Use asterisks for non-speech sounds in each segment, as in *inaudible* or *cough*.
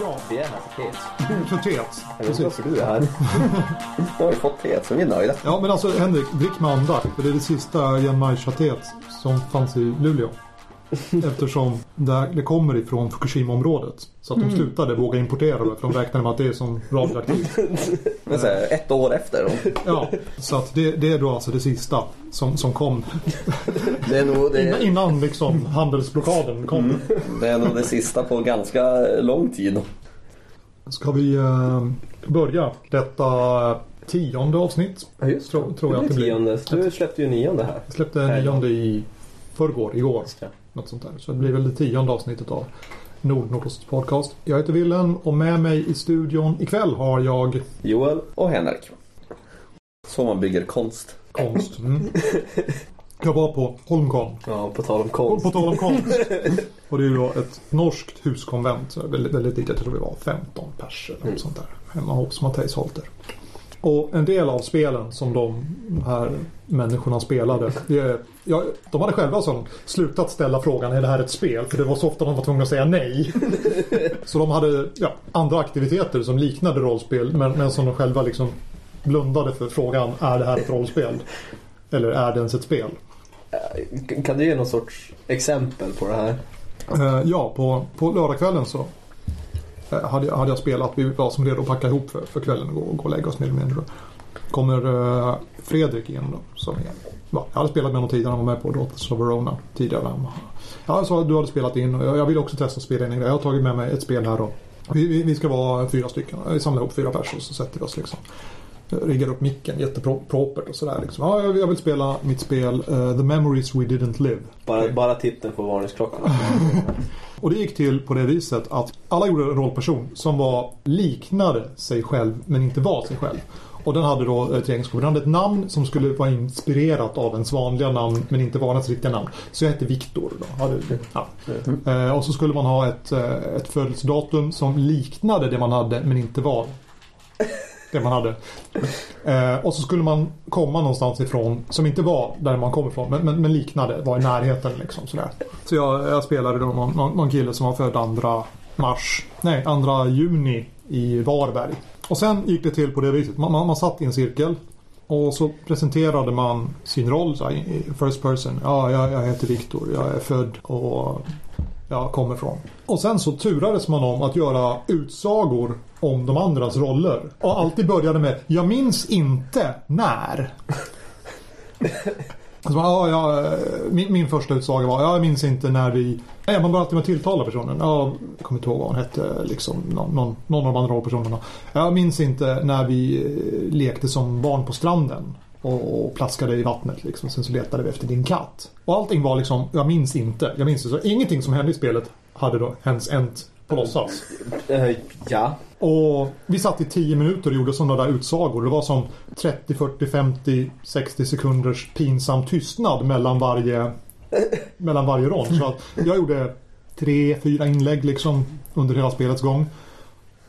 Ja, Vi är här för tet. för teet. Jag vet inte varför du är här. *laughs* Nu har vi fått tet så vi är nöjda. Ja, men alltså Henrik, drick med andakt. För det är det sista Janmai-teet som fanns i Luleå. *laughs* Eftersom det, det kommer ifrån Fukushima-området. Så att de slutade våga importera det. För de räknade med att det är som radioaktivt. *laughs* Men så här, ett år efter. *laughs* Ja, så att det, det är då alltså det sista som, som kom. *laughs* Det är, nog Innan, det, innan liksom handelsblockaden kom. det är nog det sista på ganska lång tid. Ska vi eh, börja detta tionde avsnitt? Ja, just Tror, tror jag att det blir. tionde. Du släppte ju nionde här. Jag släppte nionde i förrgår, igår. Något sånt där. Så det blir väl det tionde avsnittet av Nord Nordost Podcast. Jag heter Wilhelm och med mig i studion ikväll har jag Joel. Och Henrik. Så man bygger konst. konst. Mm. Jag var på Holmcon. Ja, på tal om konst. på tal om konst. Och det är ju då ett norskt huskonvent. Väldigt, väldigt litet. Jag tror vi var 15 pers eller något sånt där. Hemma hos Mattias Holter. Och en del av spelen som de här människorna spelade. Det, ja, de hade själva som slutat ställa frågan är det här ett spel? För det var så ofta de var tvungna att säga nej. *laughs* Så de hade ja, andra aktiviteter som liknade rollspel. Men, men som de själva liksom blundade för frågan är det här ett rollspel? Eller är det ens ett spel? K- Kan du ge någon sorts exempel på det här? Eh, ja, på, på lördagskvällen så eh, hade, jag, hade jag spelat. Vi var som redo att packa ihop för, för kvällen och gå, gå och lägga oss mer eller mindre. Kommer eh, Fredrik in då. Som är, ja, jag hade spelat med honom tidigare. Han var med på Daughters of Verona tidigare. Ja, att du hade spelat in och jag, jag vill också testa spela in. Jag har tagit med mig ett spel här då. Vi, vi, vi ska vara fyra stycken. Vi samlar ihop fyra personer och så sätter vi oss liksom. Riggar upp micken jättepropert och sådär. Liksom. Ja, jag vill spela mitt spel eh, The Memories We Didn't Live. Bara, Okej. bara titeln på varningsklockan. *laughs* Och det gick till på det viset att alla gjorde en rollperson som var liknade sig själv men inte var sig själv. Och den hade då ett tre. Den hade ett namn som skulle vara inspirerat av ens vanliga namn men inte var ens riktiga namn. Så jag hette Viktor. Då. Ja. Eh, och så skulle man ha ett, eh, ett födelsedatum som liknade det man hade men inte var det man hade. Eh, och så skulle man komma någonstans ifrån som inte var där man kom ifrån men, men, men liknade, var i närheten liksom sådär. Så jag, jag spelade då någon, någon, någon kille som var född andra mars, nej andra juni i Varberg. Och sen gick det till på det viset. Man, man, man satt i en cirkel och så presenterade man sin roll så här, first person. Ja, jag, jag heter Viktor, jag är född och jag kommer från. Och sen så turades man om att göra utsagor om de andras roller. Och alltid började med Jag minns inte när. *laughs* Alltså, ja, ja, min, min första utsaga var Jag minns inte när vi... Nej, man började alltid med att tilltala personen. Ja, jag kommer inte ihåg vad hon hette. Liksom, någon, någon, någon av de andra rollpersonerna. Jag minns inte när vi eh, lekte som barn på stranden. Och, och plaskade i vattnet liksom. Sen så letade vi efter din katt. Och allting var liksom, jag minns inte. Jag minns inte. Så ingenting som hände i spelet hade då hänt hänt på låtsas. Eh, ja. Och vi satt i 10 minuter och gjorde sådana där utsagor. Det var som 30, 40, 50, 60 sekunders pinsam tystnad mellan varje, mellan varje rond. Så att jag gjorde tre, fyra inlägg liksom under hela spelets gång.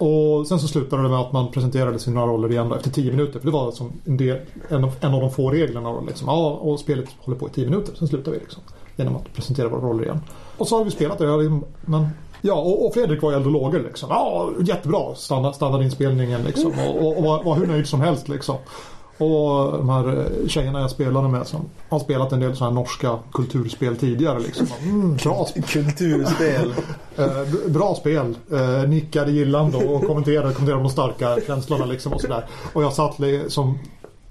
Och sen så slutade det med att man presenterade sina roller igen efter 10 minuter. För det var som en, del, en, av, en av de få reglerna. Då, liksom. Ja, och spelet håller på i 10 minuter. Sen slutar vi liksom. Genom att presentera våra roller igen. Och så har vi spelat det. Men, ja, och, och Fredrik var ju eld och lågor liksom. Ja, jättebra standard, standardinspelningen liksom. Och, och, och var, var hur nöjd som helst liksom. Och de här eh, tjejerna jag spelade med som har spelat en del sådana här norska kulturspel tidigare liksom. *laughs* Mm, bra, Kulturspel. *laughs* Eh, bra spel. Eh, nickade gillande och kommenterade, kommenterade de starka känslorna liksom och sådär. Och jag satt som,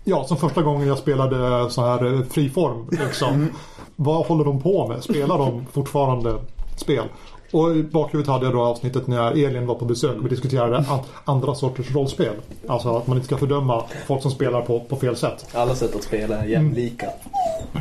ja, som första gången jag spelade så här friform liksom. Vad håller de på med? Spelar de fortfarande spel? Och i bakhuvudet hade jag då avsnittet när Elin var på besök och vi diskuterade an- andra sorters rollspel. Alltså att man inte ska fördöma folk som spelar på, på fel sätt. Alla sätt att spela är jämlika.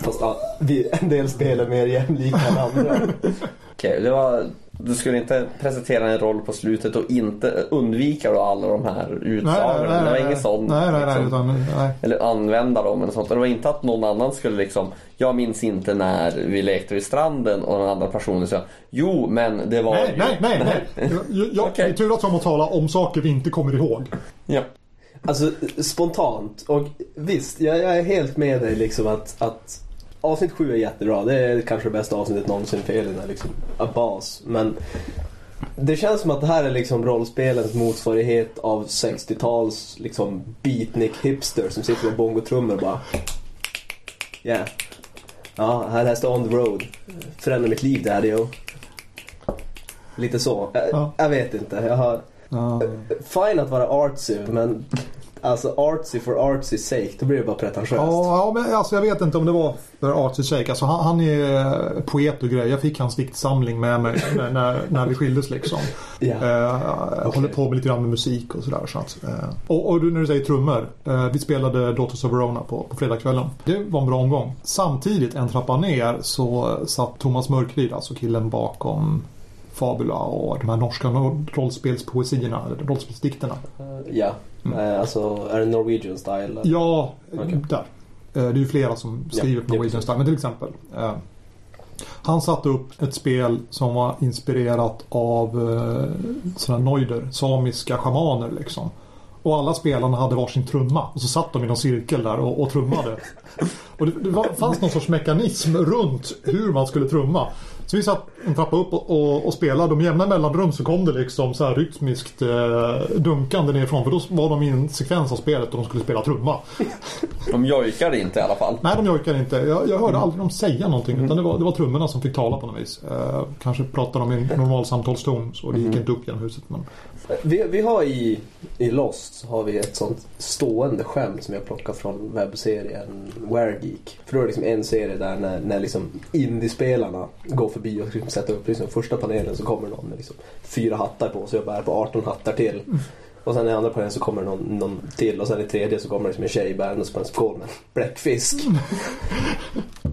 Fast ja, vi, en del spel är mer jämlika än andra. *laughs* Okej, det var... Du skulle inte presentera en roll på slutet och inte undvika då alla de här utsagorna. det var inget sånt. Nej, nej, nej. liksom. Utan, nej. Eller använda dem eller sånt. Det var inte att någon annan skulle liksom Jag minns inte när vi lekte vid stranden och den andra personen sa Jo men det var Nej, ju... nej, nej, nej. Jag, jag, Okej. Vi turas om att tala om saker vi inte kommer ihåg. Ja. Alltså spontant. Och visst, jag, jag är helt med dig liksom att, att avsnitt 7 är jättebra. Det är kanske det bästa avsnittet någonsin för Elin. Liksom, a bas. Men Det känns som att det här är liksom rollspelens motsvarighet av 60-tals liksom beatnik hipster som sitter med bongotrummor och bara Yeah. Ja, här läste On the Road. Förändra mitt liv daddy yo. Lite så. Jag, Ja. jag vet inte. Jag har... Ja. Fine att vara artsy men alltså artsy for artsy sake då blir det bara pretentiöst. Ja, ja, men alltså jag vet inte om det var för Archie Shake. Alltså han, han är poet och grej. Jag fick hans diktsamling med mig *laughs* när, när, vi skildes liksom. Ja. Eh, jag håller på med lite grann med musik och sådär. Så att, eh. och, och när du säger trummor. Eh, vi spelade Daughters of Verona på, på fredagskvällen. Det var en bra omgång. Samtidigt, en trappa ner, så satt Thomas Mörkryd, alltså killen bakom Fabula och de här norska rollspelspoesierna, eller rollspelsdikterna. Ja. Eh, Alltså är det Norwegian style? Ja, Okej. där. Eh, Det är ju flera som skriver Ja, på Norwegian. Style. Men till exempel. eh, Han satte upp ett spel som var inspirerat av eh, sådana noider, samiska schamaner liksom. Och alla spelarna hade varsin trumma och så satt de i någon cirkel där och, och trummade. *laughs* Och det, det var, fanns någon sorts mekanism runt hur man skulle trumma. Så vi satt en trappa upp och, och, och spelade. Och med jämna mellanrum så kom det liksom så här rytmiskt eh, dunkande nerifrån. För då var de i en sekvens av spelet och de skulle spela trumma. De jojkade inte i alla fall. Nej, de jojkade inte. Jag, jag hörde aldrig dem säga någonting. Utan det var, det var trummorna som fick tala på något vis. Eh, kanske pratade de i normal samtalston så det gick inte upp genom huset. Men... Vi, vi har i, i Lost så har vi ett sånt stående skämt som jag plockar från webbserien Waregeek. För då är det liksom en serie där när, när liksom indiespelarna går förbi och liksom sätter upp liksom första panelen så kommer någon med liksom fyra hattar på sig och bär på 18 hattar till. Och sen i andra panelen så kommer någon, någon till och sen i tredje så kommer det liksom en tjej bärandes på en skål med bläckfisk.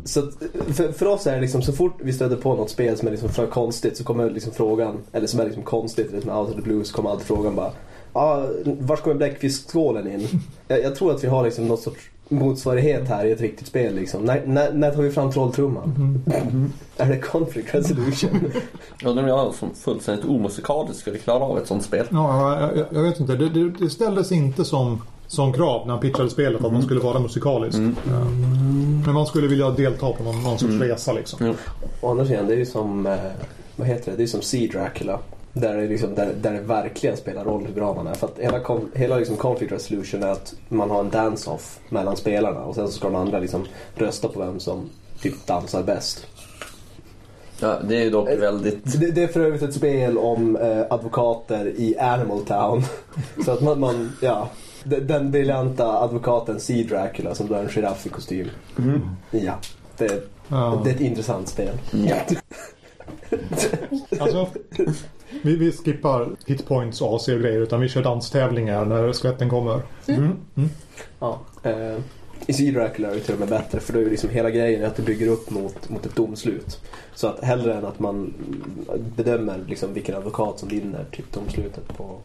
Så att, för, för oss är det liksom så fort vi stöter på något spel som är liksom för konstigt så kommer liksom frågan, eller som är liksom konstigt, eller som är out of the blue så kommer alltid frågan bara ah, var kommer bläckfiskskålen in? Jag, jag tror att vi har liksom något sorts motsvarighet här i ett riktigt spel liksom. När, när, när tar vi fram trolltrumman? *laughs* Är det conflict resolution? Jag *laughs* undrar om jag som fullständigt omusikalisk skulle klara av ett sånt spel. Ja, jag, jag, vet inte. Det, det, det ställdes inte som, som krav när han pitchade spelet att man skulle vara musikalisk. Eh, Men man skulle vilja delta på någon, någon sorts resa liksom. Ja. Å andra sidan, det är ju som, eh, vad heter det, det är som Sea Dracula. Där det, liksom, där, där det verkligen spelar roll hur bra man är. För att hela, hela liksom conflict resolution är att man har en dance-off mellan spelarna och sen så ska de andra liksom rösta på vem som typ dansar bäst. Ja, det är ju dock väldigt... Det, det är för övrigt ett spel om eh, advokater i Animal Town. *laughs* så att man, man ja. de- Den briljanta advokaten Sea Dracula som är en giraff i kostym. Ja, det, Ja. det är ett intressant spel. Ja. *laughs* Alltså, vi, vi skippar hitpoints och AC och grejer utan vi kör danstävlingar när skvätten kommer. Ja, eh, I Sea Dracula är det till och med bättre för då är ju liksom hela grejen att det bygger upp mot, mot ett domslut. Så att hellre än att man bedömer liksom vilken advokat som vinner typ domslutet på,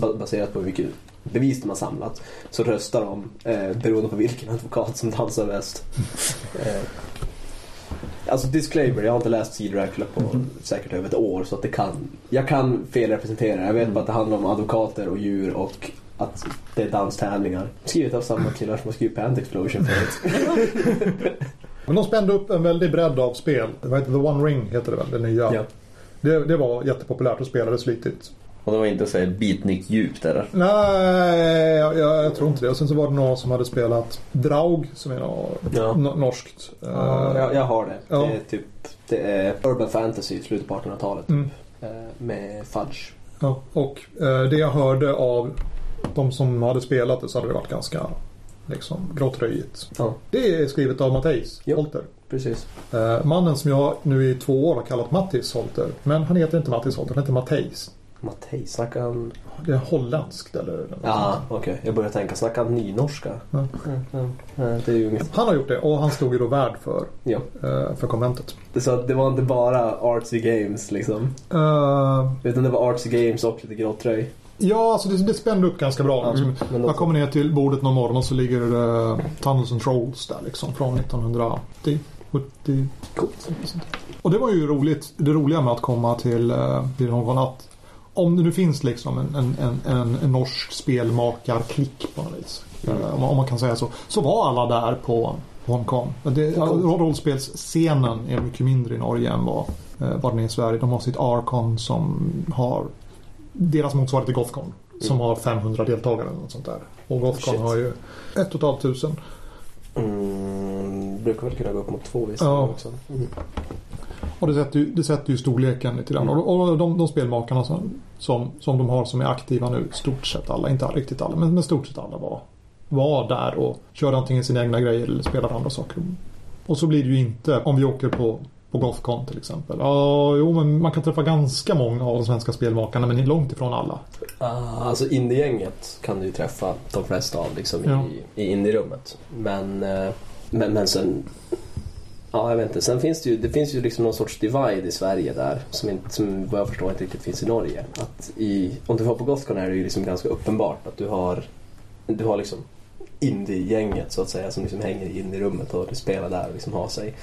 ba- baserat på mycket bevis de har samlat så röstar de eh, beroende på vilken advokat som dansar bäst. *laughs* Eh, Alltså disclaimer, jag har inte läst Sea Dracula på säkert över ett år så att det kan Jag kan felrepresentera, jag vet bara att det handlar om advokater och djur och att det är danstävlingar. Skrivet av samma killar som har skrivit Pant Explosion förut. *laughs* Men de spände upp en väldig bredd av spel. Vad heter The One Ring heter det väl, det nya. Ja. Det, det var jättepopulärt och spelades flitigt. Och det var inte så här beatnik djupt eller? Nej, jag, jag, jag tror inte det. Och sen så var det några som hade spelat Draug som är något Ja. no- norskt. Ja, jag, jag har det. Ja. Det är typ det är Urban Fantasy i slutet på 1800-talet. Mm. Eh, Med fudge. Ja, och eh, det jag hörde av de som hade spelat det så hade det varit ganska liksom, gråtröjigt. Ja, Det är skrivet av Matteis Ja. Holter. precis. Eh, mannen som jag nu i två år har kallat Mattis Holter. Men han heter inte Mattis Holter, han heter Matteis. Mattei, snackar han... Det är holländskt eller något Ja, sånt. okej. Jag börjar tänka, snackar han nynorska? Ja. Mm, mm. Det är ju ungefär... Han har gjort det och han stod ju då värd för, Ja. eh, för konventet. Så att det var inte bara artsy games liksom. Eh, Utan det var artsy games och lite gråtröj. ja, alltså det, det spände upp ganska bra. Liksom. men då- Jag kommer ner till bordet någon morgon och så ligger det Tunnels and Trolls där liksom från 1980. 70. Coolt. Och det var ju roligt. Det roliga med att komma till, eh, till någon att om det nu finns liksom en, en, en, en, norsk spelmakarklick på något vis. Mm. eh, Om, man- kan säga så. Så var alla där på Hongkong. Det, rollspelsscenen är mycket mindre i Norge än vad, eh, var den är i Sverige. De har sitt Arcon som har deras motsvarighet till Gothcon. Som har 500 deltagare eller något sånt där. Och Gothcon Shit. har ju ett och ett halvt tusen. Mm, brukar väl kunna gå upp mot två vissa Ja. också. Mm. Och det sätter ju, det sätter ju storleken lite grann. Och, och de, de spelmakarna som, som, som de har som är aktiva nu, stort sett alla, inte riktigt alla, men, men stort sett alla var, var där och körde antingen sina egna grejer eller spelade andra saker. Och så blir det ju inte om vi åker på, på Gothcon till exempel. Ja, jo, men man kan träffa ganska många av de svenska spelmakarna men långt ifrån alla. Ah, alltså indie-gänget kan du ju träffa de flesta av liksom, Ja. i, i indie-rummet. Men, eh, men, men sen... Ja, jag vet inte. Sen finns det ju, det finns ju liksom någon sorts divide i Sverige där som, inte, som vad jag förstår inte riktigt finns i Norge. Att i, om du var på Gothcon är det ju liksom ganska uppenbart att du har, du har liksom indie-gänget så att säga som liksom hänger i indie-rummet och spelar där och liksom har sig.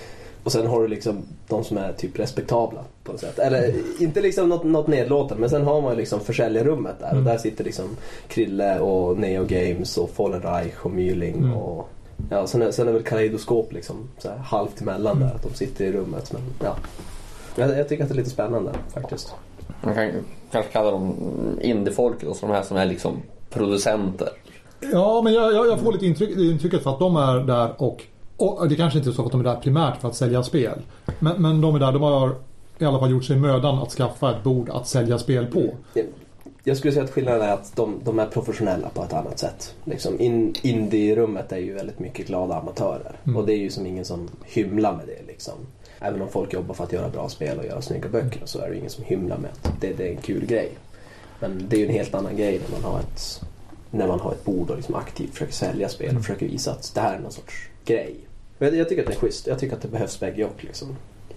Och sen har du liksom de som är typ respektabla på något sätt. Eller inte liksom något, något nedlåtande men sen har man ju liksom försäljarrummet där och Mm. där sitter liksom Krille och Neo Games och Fallen Reich och Myling Mm. och Ja, sen är, sen är väl Kaleidoskop liksom så här halvt emellan Mm. där att de sitter i rummet men ja. Jag, jag tycker att det är lite spännande faktiskt. Man kan kanske kalla dem indiefolket och så de här som är liksom producenter. Ja, men jag, jag, jag får lite intryck, intrycket för att de är där och, och det kanske inte är så att de är där primärt för att sälja spel. Men, men de är där, de har i alla fall gjort sig mödan att skaffa ett bord att sälja spel på. Jag skulle säga att skillnaden är att de, de är professionella på ett annat sätt. Liksom in, Indie-rummet är ju väldigt mycket glada amatörer. Mm. Och det är ju som ingen som hymlar med det. Liksom. Även om folk jobbar för att göra bra spel och göra snygga böcker så är det ingen som hymlar med att det, det är en kul grej. Men det är ju en helt annan grej när man har ett, när man har ett bord och liksom aktivt försöker sälja spel och försöker visa att det här är någon sorts grej. Jag, jag tycker att det är schysst. Jag tycker att det behövs bägge och. Liksom.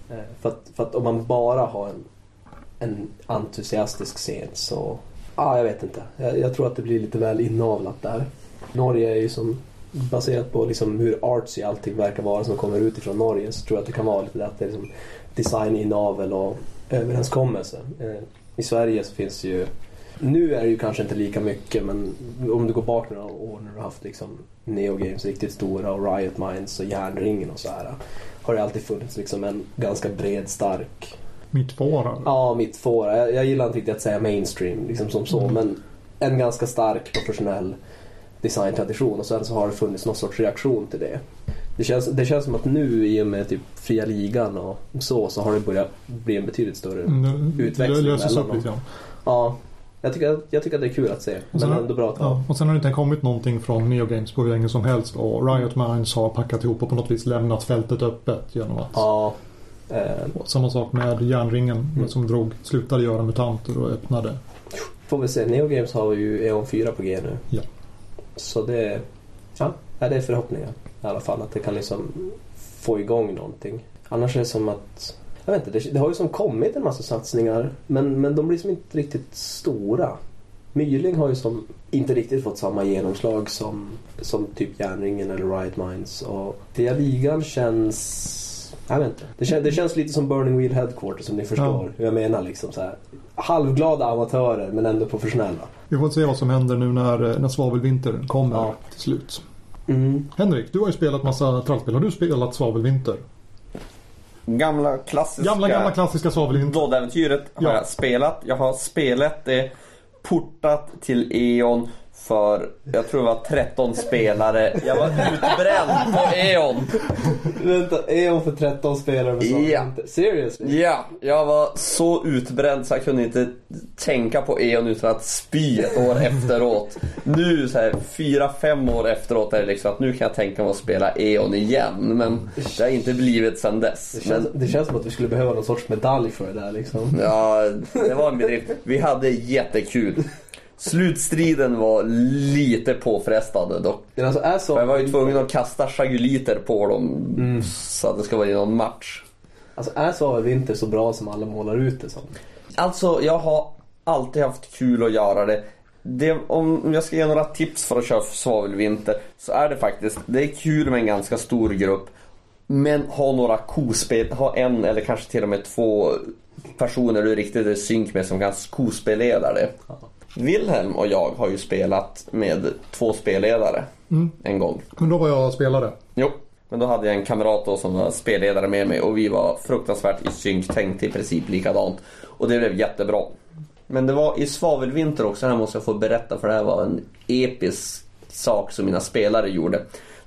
Eh, För, att, för att om man bara har en, en entusiastisk scen så... Ja, jag vet inte. Jag, jag tror att det blir lite väl inavlat där. Norge är ju som baserat på liksom hur artsy allting verkar vara som kommer utifrån Norge så tror jag att det kan vara lite det att det är liksom design inavel och överenskommelse. Eh, I Sverige så finns det ju nu är det ju kanske inte lika mycket men om du går bak några år när du har haft liksom Neo Games riktigt stora och Riot Minds och Järnringen och så här har det alltid funnits liksom en ganska bred stark Mittfåra. Ja, mitt fåra. Jag, jag gillar inte riktigt att säga mainstream liksom som så, Mm. men en ganska stark professionell designtradition och sen så har det funnits någon sorts reaktion till det. Det känns, det känns som att nu i och med typ fria ligan och så, så har det börjat bli en betydligt större Mm, det utväxling löses mellan upp lite grann. Ja, jag tycker, jag tycker att det är kul att se. Och Men sen har- ändå bra att. Ja, och sen har det inte kommit någonting från Neo Games på hur länge som helst och Riot Minds har packat ihop och på något vis lämnat fältet öppet genom att Ja. Eh, och Samma sak med Järnringen Mm. som drog, slutade göra mutanter och öppnade. får vi se. Neo Games har ju Eon 4 på G nu. Ja. Så det, ja, det är förhoppningar i alla fall. Att det kan liksom få igång någonting. Annars är det som att, jag vet inte, det, det har ju som kommit en massa satsningar. Men, men de blir som inte riktigt stora. Myling har ju som inte riktigt fått samma genomslag som, som typ Järnringen eller Riot Minds. Och Fria Ligan känns... Jag vet inte. Det, kän, det känns lite som Burning Wheel Headquarters om ni förstår hur jag menar. Liksom så här. Halvglada amatörer men ändå professionella. Vi får se vad som händer nu när, när Svavelvinter kommer Ja. till slut. Mm. Henrik, du har ju spelat massa trallspel. Har du spelat Svavelvinter? Gamla klassiska Gamla, gamla klassiska Svavelvinter. Dodd-äventyret har Ja. jag spelat. Jag har spelat det portat till E.ON för, jag tror det var 13 spelare. Jag var utbränd på E.ON. Vänta, hon för 13 spelare? Ja. Inte- Seriously? Ja, jag var så utbränd så jag kunde inte tänka på E.ON utan att spy ett år efteråt. Nu så här fyra, fem år efteråt är det liksom att nu kan jag tänka mig att spela E.ON igen. Men det har inte blivit sedan dess. Det känns, Men, det känns som att vi skulle behöva någon sorts medalj för det där liksom. ja, det var en bedrift. Vi hade jättekul. Slutstriden var lite påfrestande dock. Men alltså är så... Jag var ju tvungen att kasta chaguliter på dem så att det ska vara i någon match. Alltså är Svavelvinter så bra som alla målar ut det som? Alltså, jag har alltid haft kul att göra det. det. Om jag ska ge några tips för att köra svavelvinter så är det faktiskt, det är kul med en ganska stor grupp. Men ha några kospel, ha en eller kanske till och med två personer du riktigt är synk med som kan kospelleda det. Wilhelm och jag har ju spelat med två spelledare Mm. en gång. Men då var jag spelare. Jo, Men då hade jag en kamrat då som var spelledare med mig och vi var fruktansvärt i synk, tänkte i princip likadant. Och det blev jättebra. Men det var i svavelvinter också, här måste jag få berätta för det här var en episk sak som mina spelare gjorde.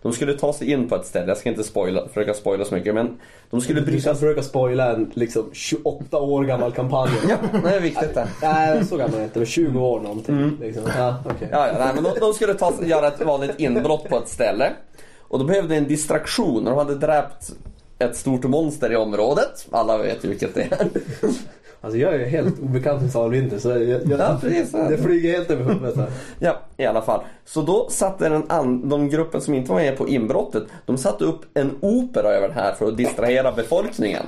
De skulle ta sig in på ett ställe, jag ska inte spoila, försöka spoila så mycket men de skulle Du bryta ska försöka spoila en liksom 28 år gammal kampanj. *laughs* Ja, det är viktigt det. Nej, så gammal är inte. Men 20 år någonting. Liksom. Ja, okej. Ja, ja, nej, men de, de skulle ta, göra ett vanligt inbrott på ett ställe. Och de behövde en distraktion och de hade dräpt ett stort monster i området. Alla vet ju vilket det är. Alltså jag är helt obekant med Salvinter så jag, jag, Ja, precis. det flyger helt över huvudet här. Ja, i alla fall. Så då satte den an, de gruppen som inte var med på inbrottet, de satte upp en opera över det här för att distrahera befolkningen.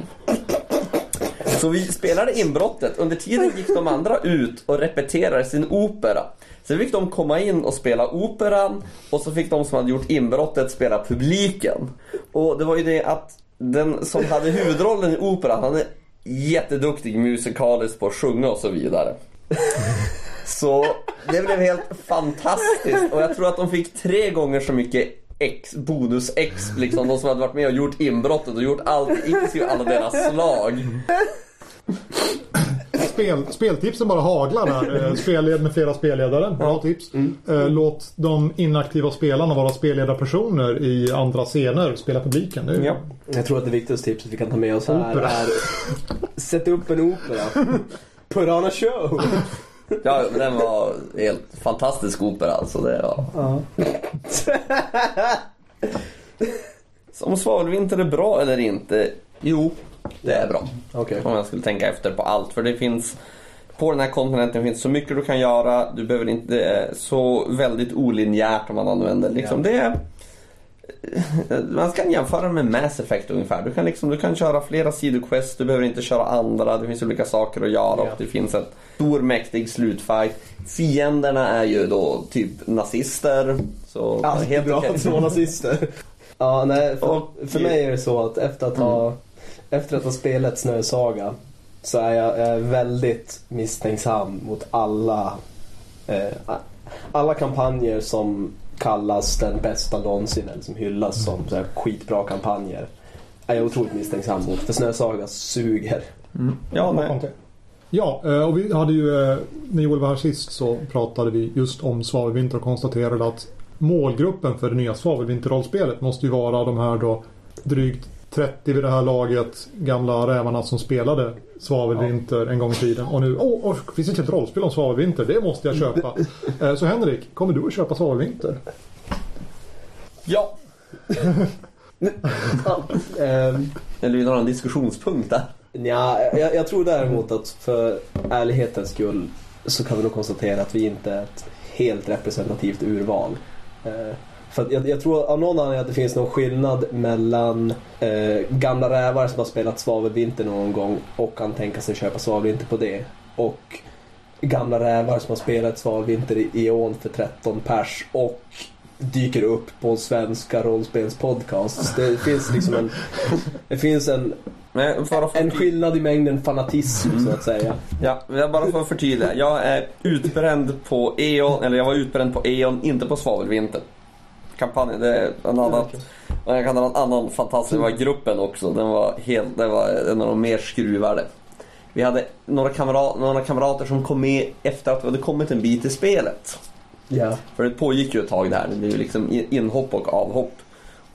Så vi spelade inbrottet. Under tiden gick de andra ut och repeterade sin opera. Sen fick de komma in och spela operan och så fick de som hade gjort inbrottet spela publiken. Och det var ju det att den som hade huvudrollen i operan, han är jätteduktig musikaliskt på att sjunga och så vidare. Så det blev helt fantastiskt och jag tror att de fick tre gånger så mycket X, bonus X liksom, de som hade varit med och gjort inbrottet och gjort allt, inklusive alla deras slag. Spel, speltipsen bara haglar här. Eh, Spelled med flera spelledare. Bra tips. Eh, Låt de inaktiva spelarna vara spelledarpersoner i andra scener. Spela publiken. Är- Ja. Jag tror att det viktigaste tipset vi kan ta med oss här Opera. är *laughs* Sätt upp en opera. Put on a show. Ja, men den var helt fantastisk opera alltså. Det var... Ja. *laughs* *laughs* Så Om svavelvinter är bra eller inte? Jo, det är bra. Okej. Om jag skulle tänka efter på allt. För det finns på den här kontinenten finns så mycket du kan göra. Du behöver inte, det är så väldigt olinjärt om man använder liksom Ja. det. *laughs* Man kan jämföra med Mass Effect ungefär. Du kan, liksom, du kan köra flera sidoquests, du behöver inte köra andra. Det finns olika saker att göra Ja. och det finns en stor mäktig slutfight. Fienderna är ju då typ nazister. Så Alltid helt bra att vara nazister. *laughs* Ja, nej, för, Och- för mig är det så att efter att ha, efter att ha spelat Snösaga så är jag, jag är väldigt misstänksam mot alla, eh, alla kampanjer som kallas den bästa någonsin eller som hyllas som så här, skitbra kampanjer. Är jag otroligt misstänksam mot för Snösaga suger. Ja, nej. Ja, eh, och vi hade ju, eh, när Joel var här sist så pratade vi just om svavelvinter och konstaterade att målgruppen för det nya svavelvinterrollspelet måste ju vara de här då drygt 30 vid det här laget gamla rävarna som spelade svavelvinter en gång i tiden. Och nu, åh, oh, finns det inte ett rollspel om svavelvinter? Det måste jag köpa. *laughs* Eh, Så Henrik, kommer du att köpa svavelvinter? Ja. *laughs* Ehm, Eller vill du ha en diskussionspunkt där? Ja, jag, jag tror däremot att för ärlighetens skull så kan vi nog konstatera att vi inte är ett helt representativt urval. För jag, jag tror av någon anledning att det finns någon skillnad mellan eh, gamla rävar som har spelat Svavelvinter någon gång och kan tänka sig köpa Svavelvinter på det. Och gamla rävar som har spelat Svavelvinter i Eon för 13 pers och dyker upp på svenska rollspelspodcasts. Det finns liksom en, det finns en, en skillnad i mängden fanatism så att säga. Ja, jag bara för att förtydliga. Jag är utbränd på E.ON, eller jag var utbränd på E.ON, inte på svavelvinter. Kampanjen, det är en annan. Och jag kan ha en annan fantastisk, det var gruppen också. Den var helt, det var en av de mer skruvade. Vi hade några, kamrat, några kamrater som kom med efter att vi hade kommit en bit i spelet. Ja. För det pågick ju ett tag där. Det blev ju liksom in- inhopp och avhopp.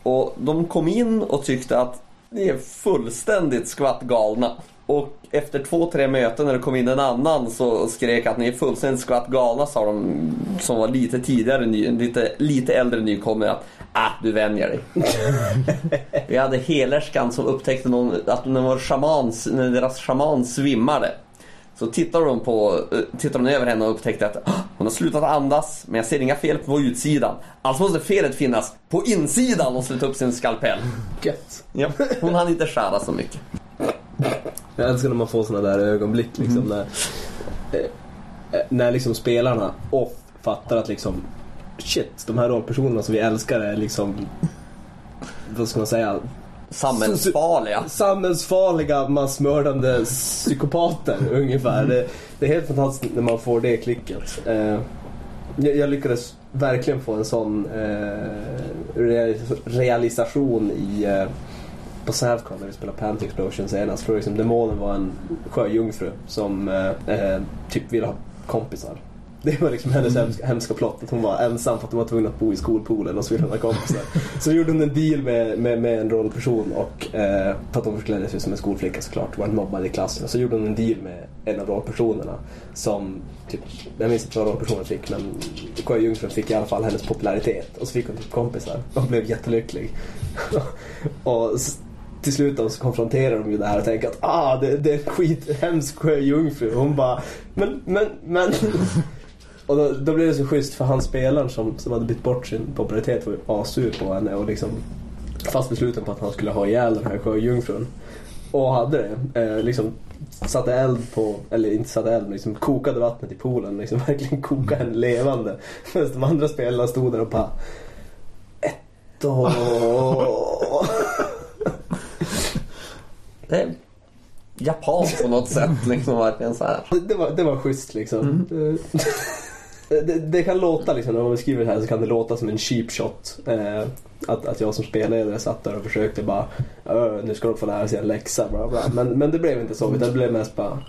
Och de kom in och tyckte att ni är fullständigt skvatt galna. Och efter två, tre möten när det kom in en annan så skrek att ni är fullständigt skvatt galna sa de som var lite tidigare, lite, lite äldre nykomlingar att ah, du vänjer dig. *laughs* Vi hade helerskan som upptäckte någon, att när, vår shaman, när deras shaman svimmade så tittade de, på, eh, tittade de över henne och upptäckte att "Ah, hon har slutat andas men jag ser inga fel på utsidan. Alltså måste felet finnas på insidan och sluta upp sin skalpell. Gött. Ja, hon hann inte skära så mycket. Jag älskar när man får såna där ögonblick liksom när, eh, eh, när liksom spelarna off fattar att liksom shit, de här rollpersonerna som vi älskar är liksom vad ska man säga Samhällsfarliga. samhällsfarliga massmördande psykopater ungefär. Det, det är helt fantastiskt när man får det klicket. Eh, jag, jag lyckades verkligen få en sån eh, realis- realisation i eh, på Savcon när vi spelade Pant Explosion senast. För liksom, demonen var en sjöjungfru som eh, eh, typ ville ha kompisar. *laughs* Det var liksom hennes hemska, hemska plott, att hon var ensam för att hon var tvungen att bo i skolpoolen och så ville hon ha kompisar. *laughs* Så gjorde hon en deal med, med, med en rollperson och eh, för att hon förklädde sig som en skolflicka såklart, var mobbad i klassen. Så gjorde hon en deal med en av rollpersonerna som, typ, jag minns inte vad rollpersonen fick men sjöjungfrun fick i alla fall hennes popularitet och så fick hon typ kompisar och blev jättelycklig. *laughs* och till slut då så konfronterar de ju det här och tänker att ah, det, det är en skithemsk sjöjungfru. Och hon bara, men, men, men. *laughs* Och då, då blev det så schysst för han spelaren som, som hade bytt bort sin popularitet var ju asur på henne och liksom fast besluten på att han skulle ha ihjäl den här sjöjungfrun. Och hade det. Eh, liksom satte eld på, eller inte satte eld, men liksom kokade vattnet i poolen. Liksom *laughs* verkligen kokade henne levande. Medan de andra spelarna stod där och bara ett och... Det är japanskt på något sätt *laughs* liksom verkligen så här. Det var, det var schysst liksom. Det, det, det kan låta liksom, när man beskriver det här så kan det låta som en cheap shot. Eh, att, att jag som spelledare satt där och försökte bara "Ö, nu ska de få lära sig en läxa bla bla. Men, men det blev inte så utan det blev mest bara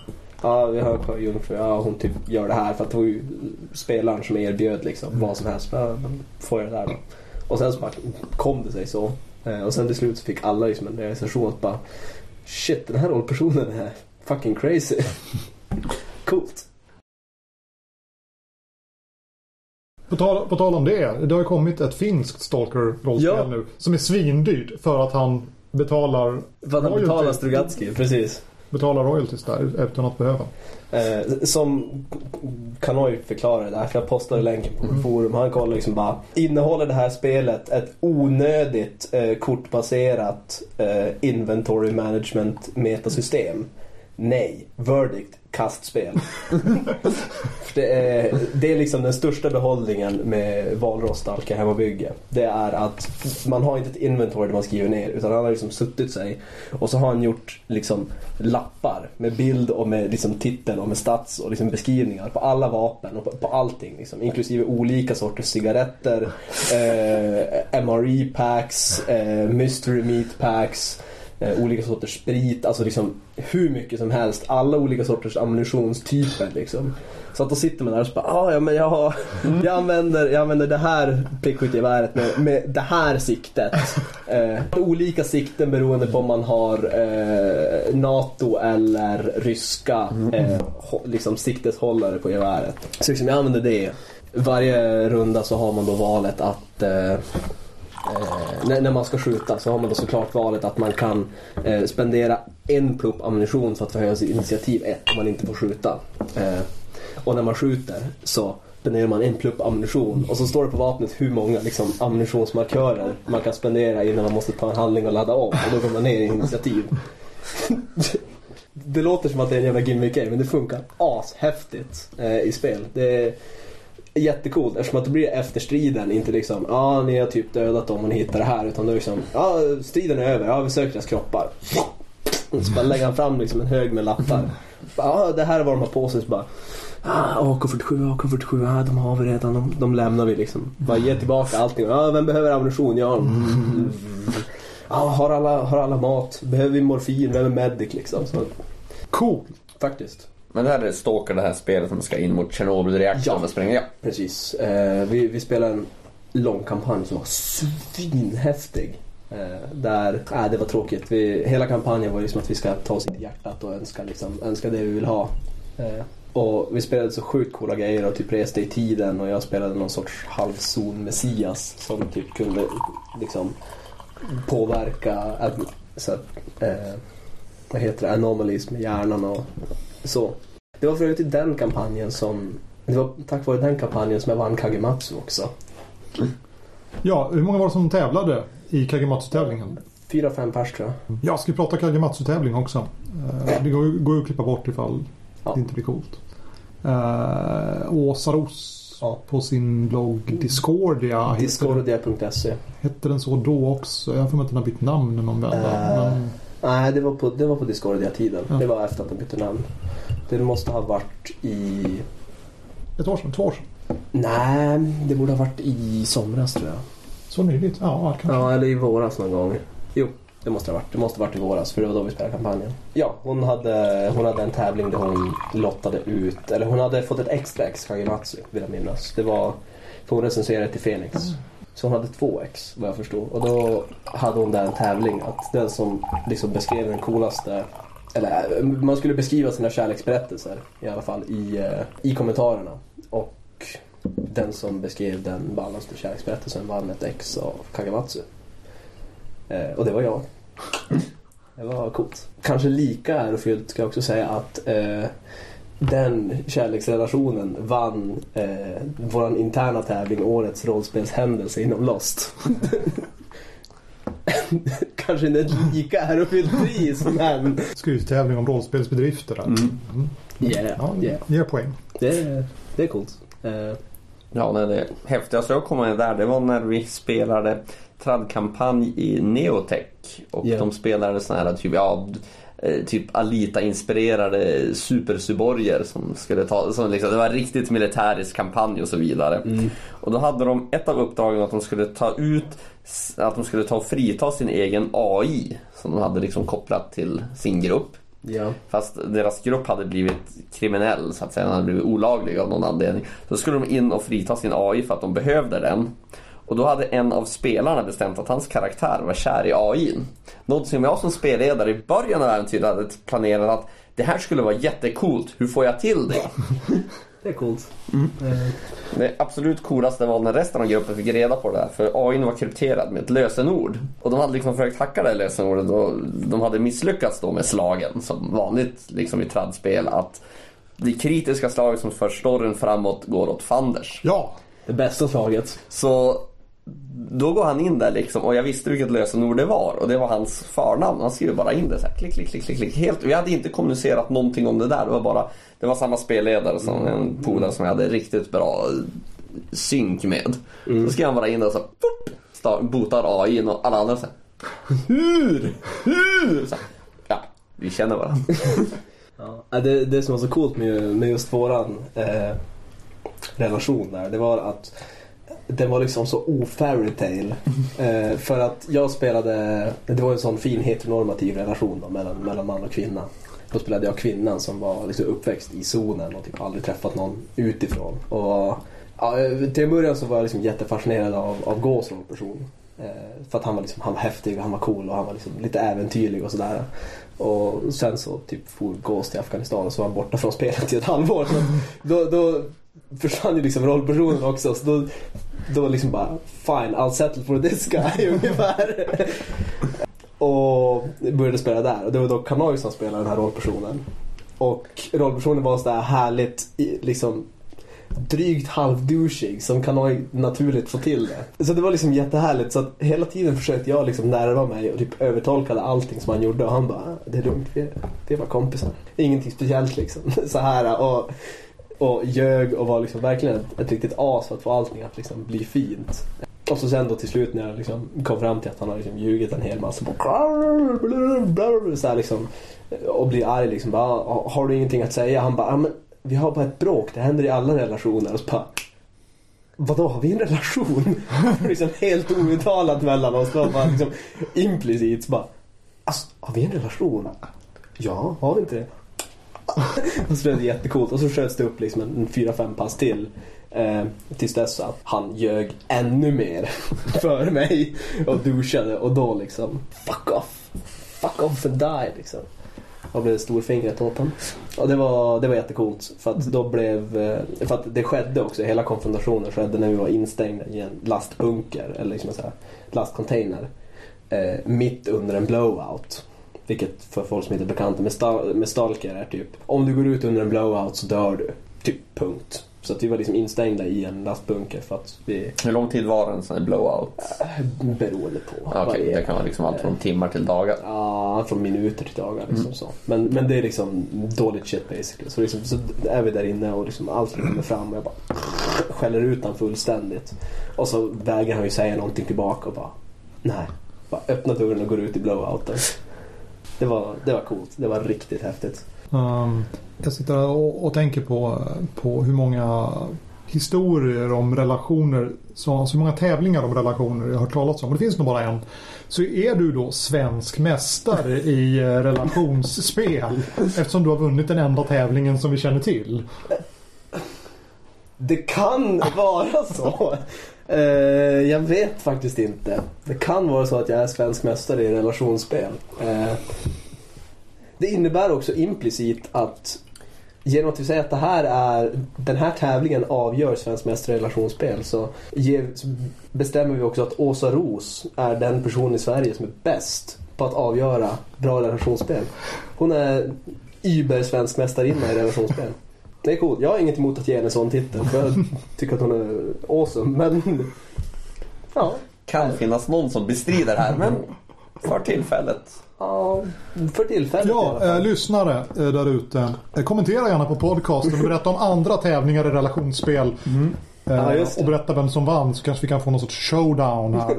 Ja, vi har sjöjungfru. Ja, hon typ gör det här för att det var ju spelaren som erbjöd liksom vad som helst. Ja, men får jag det där då? Och sen så bara kom det sig så. Eh, och sen till slut så fick alla liksom en realisation att bara Shit, den här rollpersonen är fucking crazy. *laughs* Coolt. På tal, på tal om det, det har kommit ett finskt Stalker-rollspel Ja. nu. Som är svindyrt för att han betalar, För att han betalar Strugatsky, precis. betalar royalties där utan att behöva. Eh, som Kanoj förklarade det här, för jag postade länken på Mm. forum. Han kollade liksom bara, innehåller det här spelet ett onödigt eh, kortbaserat eh, inventory management metasystem? Nej. Verdict, kastspel. *laughs* Det, är, det är liksom den största behållningen med Valrost Alka hemmabygge. Det är att man har inte ett inventory där man skriver ner utan han har liksom suttit sig och så har han gjort liksom lappar med bild och med liksom titel och med stats och liksom beskrivningar på alla vapen och på, på allting. Liksom, inklusive olika sorters cigaretter, *laughs* eh, MRE packs, eh, mystery meat packs eh, olika sorters sprit, alltså liksom hur mycket som helst. Alla olika sorters ammunitionstyper liksom. Så att då sitter man där och så bara, ah, ja men jag, har, jag, använder, jag använder det här prickskyttegeväret med, med det här siktet. *laughs* Eh, olika sikten beroende på om man har eh, NATO eller ryska eh, hå- liksom sikteshållare på geväret. Så liksom jag använder det. Varje runda så har man då valet att eh, när, när man ska skjuta så har man då såklart valet att man kan eh, spendera en plupp ammunition för att förhöja sitt initiativ 1 om man inte får skjuta. Eh, och när man skjuter så spenderar man en plupp ammunition och så står det på vapnet hur många liksom, ammunitionsmarkörer man kan spendera innan man måste ta en handling och ladda om och då går man ner i initiativ. *laughs* det låter som att det är en jävla gimmick men det funkar ashäftigt eh, i spel. Det är, jättecoolt eftersom att det blir efter striden inte liksom ja ah, ni har typ dödat dem och ni hittar det här utan det är liksom ja ah, striden är över, ja vi söker deras kroppar. Så bara lägger han fram liksom en hög med lappar. Ja ah, det här är vad de har på sig. Så bara ah, AK47, AK47, ah, de har vi redan, de, de lämnar vi liksom. Bara ge tillbaka allting. Ja ah, vem behöver ammunition? Ja. Mm. Ah, har, alla, har alla mat? Behöver vi morfin? Vem är medic liksom? Så, Cool! faktiskt. Men det här är Stalker, det här spelet som ska in mot Tjernobylreaktorn Ja. och spränga. Ja. Precis. Eh, vi, vi spelade en lång kampanj som var svinhäftig. Eh, där, äh, det var tråkigt. Vi, hela kampanjen var ju som att vi ska ta oss in i hjärtat och önska, liksom, önska det vi vill ha. Eh, och vi spelade så sjukt coola grejer och typ reste i tiden och jag spelade någon sorts halvzon messias som typ kunde liksom påverka så, att, eh, vad heter det, anomalies med hjärnan och så. Det var för övrigt i den kampanjen som det var tack vare den kampanjen som jag vann Kagematsu också. Ja, hur många var det som tävlade i Kagematsu-tävlingen? Fyra, fem pers tror jag. Jag ska prata Kagematsu-tävling också. Eh, Det går, går ju att klippa bort ifall Ja. det inte blir coolt. Uh, Åsa Ros Ja. på sin blogg Discordia. Discordia.se hette den så då också? Jag har för mig att den har bytt namn någon vända. Eh. Men, Nej, det var på, det var på Discordia-tiden. Ja. Det var efter att de bytte namn. Det måste ha varit i... ett år sedan, två år sedan. Nej, det borde ha varit i somras tror jag. Så nyligt? Ja, kanske. Ja, eller i våras någon gång. Jo, det måste ha varit. Det måste ha varit i våras för det var då vi spelade kampanjen. Ja, hon hade, hon hade en tävling där hon lottade ut, eller hon hade fått ett extra ex Kagematsu vill jag minnas. Det var, för hon recenserade till Fenix. Så hon hade två ex vad jag förstod. Och då hade hon där en tävling att den som liksom beskrev den coolaste eller eh, man skulle beskriva sina kärleksberättelser i alla fall i, eh, i kommentarerna. Och den som beskrev den ballaste kärleksberättelsen vann ett ex av Kagamatsu. Eh, och det var jag. Det var coolt. Kanske lika ärofyllt ska jag också säga att eh, den kärleksrelationen vann eh, vår interna tävling Årets rollspelshändelse inom Lost. *laughs* Kanske inte ett lika ärofyllt pris men... Skryttävling om rollspelsbedrifter där. Mm. Yeah, Ja, yeah. ger poäng. Det, det är coolt. Eh, Ja, nej, det häftigaste jag kom med där det var när vi spelade tradkampanj i Neotech. Och Ja. de spelade såna här typ, ja, typ Alita-inspirerade supersuborger som skulle ta, som liksom, det var en riktigt militärisk kampanj och så vidare. Och då hade de ett av uppdragen att de skulle ta ut, att de skulle ta och frita sin egen AI som de hade liksom kopplat till sin grupp. ja. Fast deras grupp hade blivit kriminell så att säga, den hade blivit olaglig av någon anledning. Så skulle de in och frita sin AI för att de behövde den. Och då hade en av spelarna bestämt att hans karaktär var kär i AI. Något som jag som spelledare i början av äventyret hade planerat att det här skulle vara jättecoolt, hur får jag till det? *laughs* Det är coolt. Eh, Det absolut coolaste var när resten av gruppen fick reda på det här. För AI var krypterad med ett lösenord. Och de hade liksom försökt hacka det lösenordet och de hade misslyckats då med slagen. Som vanligt liksom i tradspel att det kritiska slaget som för storyn framåt går åt fanders. Ja, det bästa slaget. Så då går han in där liksom och jag visste vilket lösenord det var och det var hans förnamn. Han skriver bara in det så här, klick, klick, klick, klick, klick. Helt, vi hade inte kommunicerat någonting om det där. Det var bara, det var samma spelledare som en polare som jag hade riktigt bra synk med. Så skrev han bara in det och så pop, start, botar AI och alla andra så här, Hur? Hur? Så här, ja, vi känner varandra. *laughs* Ja, det, det som var så coolt med, med just våran eh, relation där, det var att den var liksom så o-fairytale. Eh, för att jag spelade, det var en sån fin heteronormativ relation då, mellan, mellan man och kvinna. Då spelade jag kvinnan som var liksom uppväxt i zonen och typ aldrig träffat någon utifrån. Och, ja, eh, till en början så var jag liksom jättefascinerad av, av Gå som person. Eh, för att han var, liksom, han var häftig och han var cool och han var liksom lite äventyrlig och sådär. Och sen så typ for Gås till Afghanistan och så var han borta från spelet i ett halvår. Så då, då försvann ju liksom rollpersonen också. Så då, då liksom bara fine, I'll settle for this guy *laughs* ungefär. och började spela där och det var då Kanoi som spelade den här rollpersonen. Och rollpersonen var sådär härligt liksom drygt halvdouchig som Kanoi naturligt får till det. Så det var liksom jättehärligt så att hela tiden försökte jag liksom närma mig och typ övertolkade allting som han gjorde och han bara det är lugnt, vi, vi bara kompisar. Ingenting speciellt liksom. *laughs* Så här och, och ljög och var liksom verkligen ett, ett riktigt as för att få allting att liksom bli fint. Och så sen då till slut när jag liksom kom fram till att han har liksom ljugit en hel massa på *laughs* så här liksom, och blir arg liksom bara, har du ingenting att säga? Han bara, men vi har bara ett bråk, det händer i alla relationer. Och så bara, Vadå, har vi en relation? *laughs* liksom helt outtalat mellan oss. Bara liksom implicit så bara, alltså, har vi en relation? Ja, har vi inte det? *laughs* och så blev det jättecoolt och så sköts det upp liksom en, en fyra, fem pass till. Eh, tills dess att han ljög ännu mer *laughs* för mig och duschade och då liksom fuck off. Fuck off and die liksom. Och blev storfingret åt honom. Och det var, det var jättecoolt för att då blev, eh, för att det skedde också, hela konfrontationen skedde när vi var instängda i en lastbunker eller liksom en sån här lastcontainer. Eh, mitt under en blowout. Vilket för folk som inte är bekanta med, sta- med stalker är typ, om du går ut under en blowout så dör du. Typ punkt. Så att vi var liksom instängda i en lastbunker för att vi, Hur lång tid var en sån här blowout? beroende på. Okej, är- det kan vara liksom allt från timmar till dagar. Ja, från minuter till dagar liksom så. Men, men det är liksom dåligt shit basically. Så, liksom, så är vi där inne och liksom allt kommer fram och jag bara *sniffs* skäller ut han fullständigt. Och så vägrar han ju säga någonting tillbaka och bara nej. Bara öppnar dörren och går ut i blowouten. Det var, det var coolt. Det var riktigt häftigt. Um, jag sitter och, och tänker på, på hur många historier om relationer, så, så många tävlingar om relationer jag har hört talas om, och det finns nog bara en, så är du då svensk mästare i eh, relationsspel *laughs* eftersom du har vunnit den enda tävlingen som vi känner till. Det kan vara så. Eh, jag vet faktiskt inte. Det kan vara så att jag är svensk mästare i relationsspel. Eh, det innebär också implicit att genom att vi säger att det här är, den här tävlingen avgör svensk mästare i relationsspel så, ge, så bestämmer vi också att Åsa Ros är den person i Sverige som är bäst på att avgöra bra relationsspel. Hon är Uber svensk mästarinna i relationsspel. Det är coolt. Jag har inget emot att ge henne en sån titel för jag tycker att hon är awesome. Men ja, Kan finnas någon som bestrider här, men för tillfället. ja för tillfället Ja, eh, lyssnare eh, där ute. Eh, kommentera gärna på podcasten och berätta om andra tävlingar i relationsspel. Eh, Ja, det. och berätta vem som vann så kanske vi kan få någon sorts showdown här.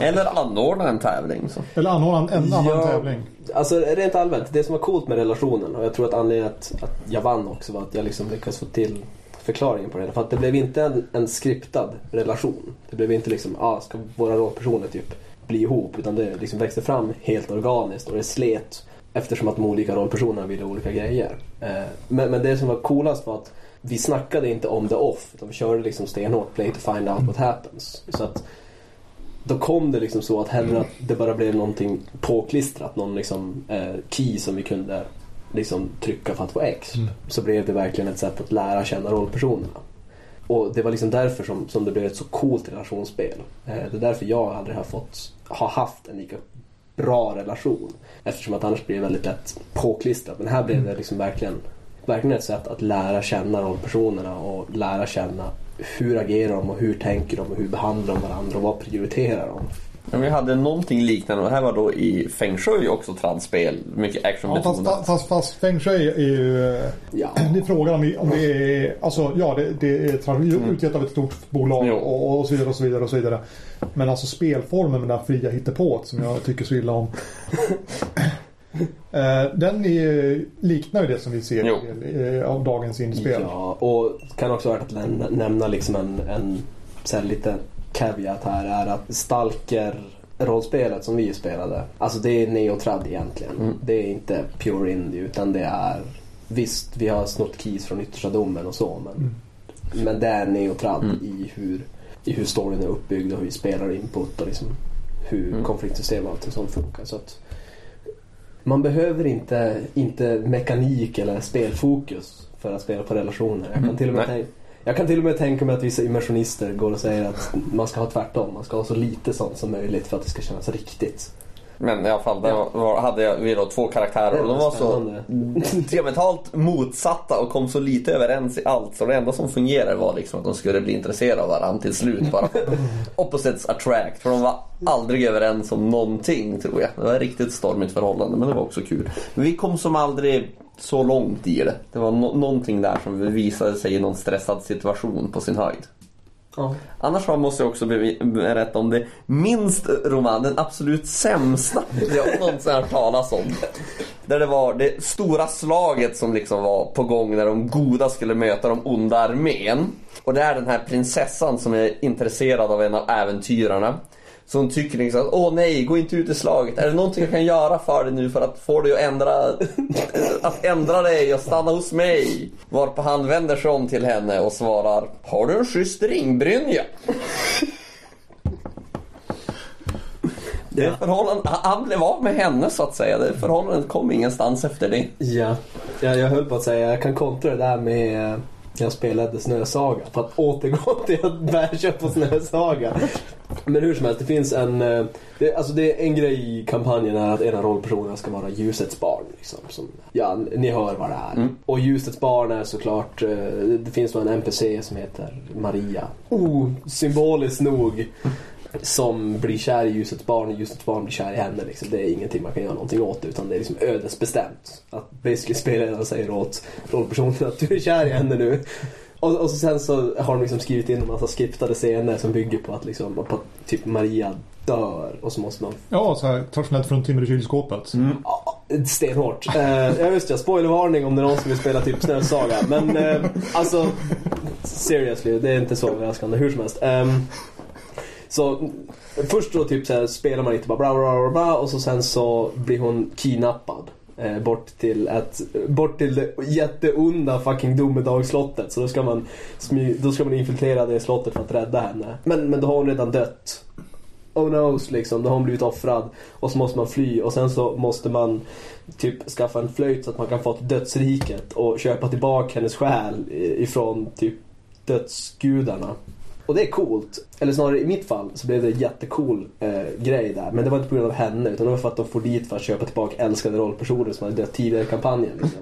*laughs* Eller anordna en tävling. Så. Eller anordna en, en annan Ja. tävling. Alltså rent allmänt, det som var coolt med relationen och jag tror att anledningen att, att jag vann också var att jag liksom lyckades få till förklaringen på det. För att det blev inte en, en skriptad relation. Det blev inte liksom, ah, ska våra rollpersoner typ bli ihop? Utan det liksom växte fram helt organiskt och det slet eftersom att de olika rollpersonerna ville olika grejer. Eh, men, men det som var coolast var att vi snackade inte om det off utan vi körde liksom stenhårt play to find out what happens. Så att då kom det liksom så att hellre att det bara blev någonting påklistrat, någon liksom eh, key som vi kunde liksom trycka för att få X. Mm. Så blev det verkligen ett sätt att lära känna rollpersonerna. Och det var liksom därför som, som det blev ett så coolt relationsspel. Eh, det är därför jag aldrig har fått, har haft en lika bra relation. Eftersom att annars blir det väldigt lätt påklistrat. Men här blev det liksom verkligen, verkligen ett sätt att lära känna rollpersonerna och lära känna hur agerar de och hur tänker de och hur behandlar de varandra och vad prioriterar de. Men vi hade någonting liknande och det här var då i Feng Shui också transspel. Mycket Ja, fast, fast, fast Feng Shui är ju... Ja. Det är frågan om, om det är... Alltså ja, det, det är tra- utgett av ett stort bolag och, och så vidare och så vidare och så vidare. Men alltså spelformen med den här fria hittepået som jag tycker så illa om. *laughs* *laughs* Eh, den är, liknar ju det som vi ser Jo. i, av dagens indiespel. Ja, och kan också vara att nämna liksom en, en så här liten caveat här är att Stalker rollspelet som vi spelade, alltså det är neotrad egentligen. Mm. Det är inte pure indie utan det är Visst, vi har snott keys från yttersta domen och så men, Mm. men det är neotrad Mm. i, hur, i hur storyn är uppbyggd och hur vi spelar input och liksom hur Mm. konfliktsystem och allting sånt funkar. Så att man behöver inte, inte mekanik eller spelfokus för att spela på relationer. Jag kan, till och med tänka, jag kan till och med tänka mig att vissa immersionister går och säger att man ska ha tvärtom. Man ska ha så lite sånt som möjligt för att det ska kännas riktigt. Men i alla fall, där var, hade jag, vi då två karaktärer och de var så *laughs* diametralt motsatta och kom så lite överens i allt. Så det enda som fungerade var liksom att de skulle bli intresserade av varandra till slut bara. *laughs* Opposites attract. För de var aldrig överens om någonting tror jag. Det var ett riktigt stormigt förhållande men det var också kul. Men vi kom som aldrig så långt i det. Det var no- någonting där som visade sig i någon stressad situation på sin höjd. Ja. Annars måste jag också berätta om det minst roman, den absolut sämsta *laughs* jag någonsin hört talas om. Där det var det stora slaget som liksom var på gång när de goda skulle möta de onda armén. Och det är den här prinsessan som är intresserad av en av äventyrarna. Så hon tycker liksom att åh nej, gå inte ut i slaget. Är det någonting jag kan göra för dig nu för att få dig att ändra, *laughs* att ändra dig och stanna hos mig? Varpå han vänder sig om till henne och svarar Har du en schysst ringbrynja? Det förhållandet, han blev av med henne så att säga. Det förhållandet kom ingenstans efter det. Ja, jag, jag höll på att säga jag kan kontra det där med jag spelade Snösaga. För att återgå *laughs* till att bärsa på Snösaga. Men hur som helst, det finns en... eh, Det, alltså det är en grej i kampanjen är att en av rollpersonerna ska vara ljusets barn. Liksom, som, ja, ni hör vad det är. Mm. Och ljusets barn är såklart... eh, Det finns då en NPC som heter Maria. Oh, symboliskt nog. Som blir kär i ljusets barn och ljusets barn blir kär i henne. Liksom. Det är ingenting man kan göra någonting åt utan det är liksom ödesbestämt. Att basically spelaren säger åt rollpersonen att du är kär i henne nu. Och, och så sen så har de liksom skrivit in en massa skriptade scener som bygger på att, liksom, på att typ Maria dör och så måste man Ja, så här traditionellt fruntimmer i kylskåpet. Ja, Stenhårt. Eh, ja just det, spoilervarning om det är någon som vill spela typ Snösaga. Men eh, alltså, seriously, det är inte så överraskande hur som helst. Ehm, så först då typ så här, spelar man lite bara bra, bra, bra, och så sen så blir hon kidnappad. Eh, bort till ett, bort till det jätteonda fucking domedagsslottet. Så då ska man, smy, då ska man infiltrera det slottet för att rädda henne. Men, men då har hon redan dött. Oh no, liksom, då har hon blivit offrad. Och så måste man fly och sen så måste man typ skaffa en flöjt så att man kan få till dödsriket och köpa tillbaka hennes själ ifrån typ dödsgudarna. Och det är coolt. Eller snarare i mitt fall så blev det en jättecool eh, grej där. Men det var inte på grund av henne utan det var för att de får dit för att köpa tillbaka älskade rollpersoner som hade dött tidigare i kampanjen. Liksom.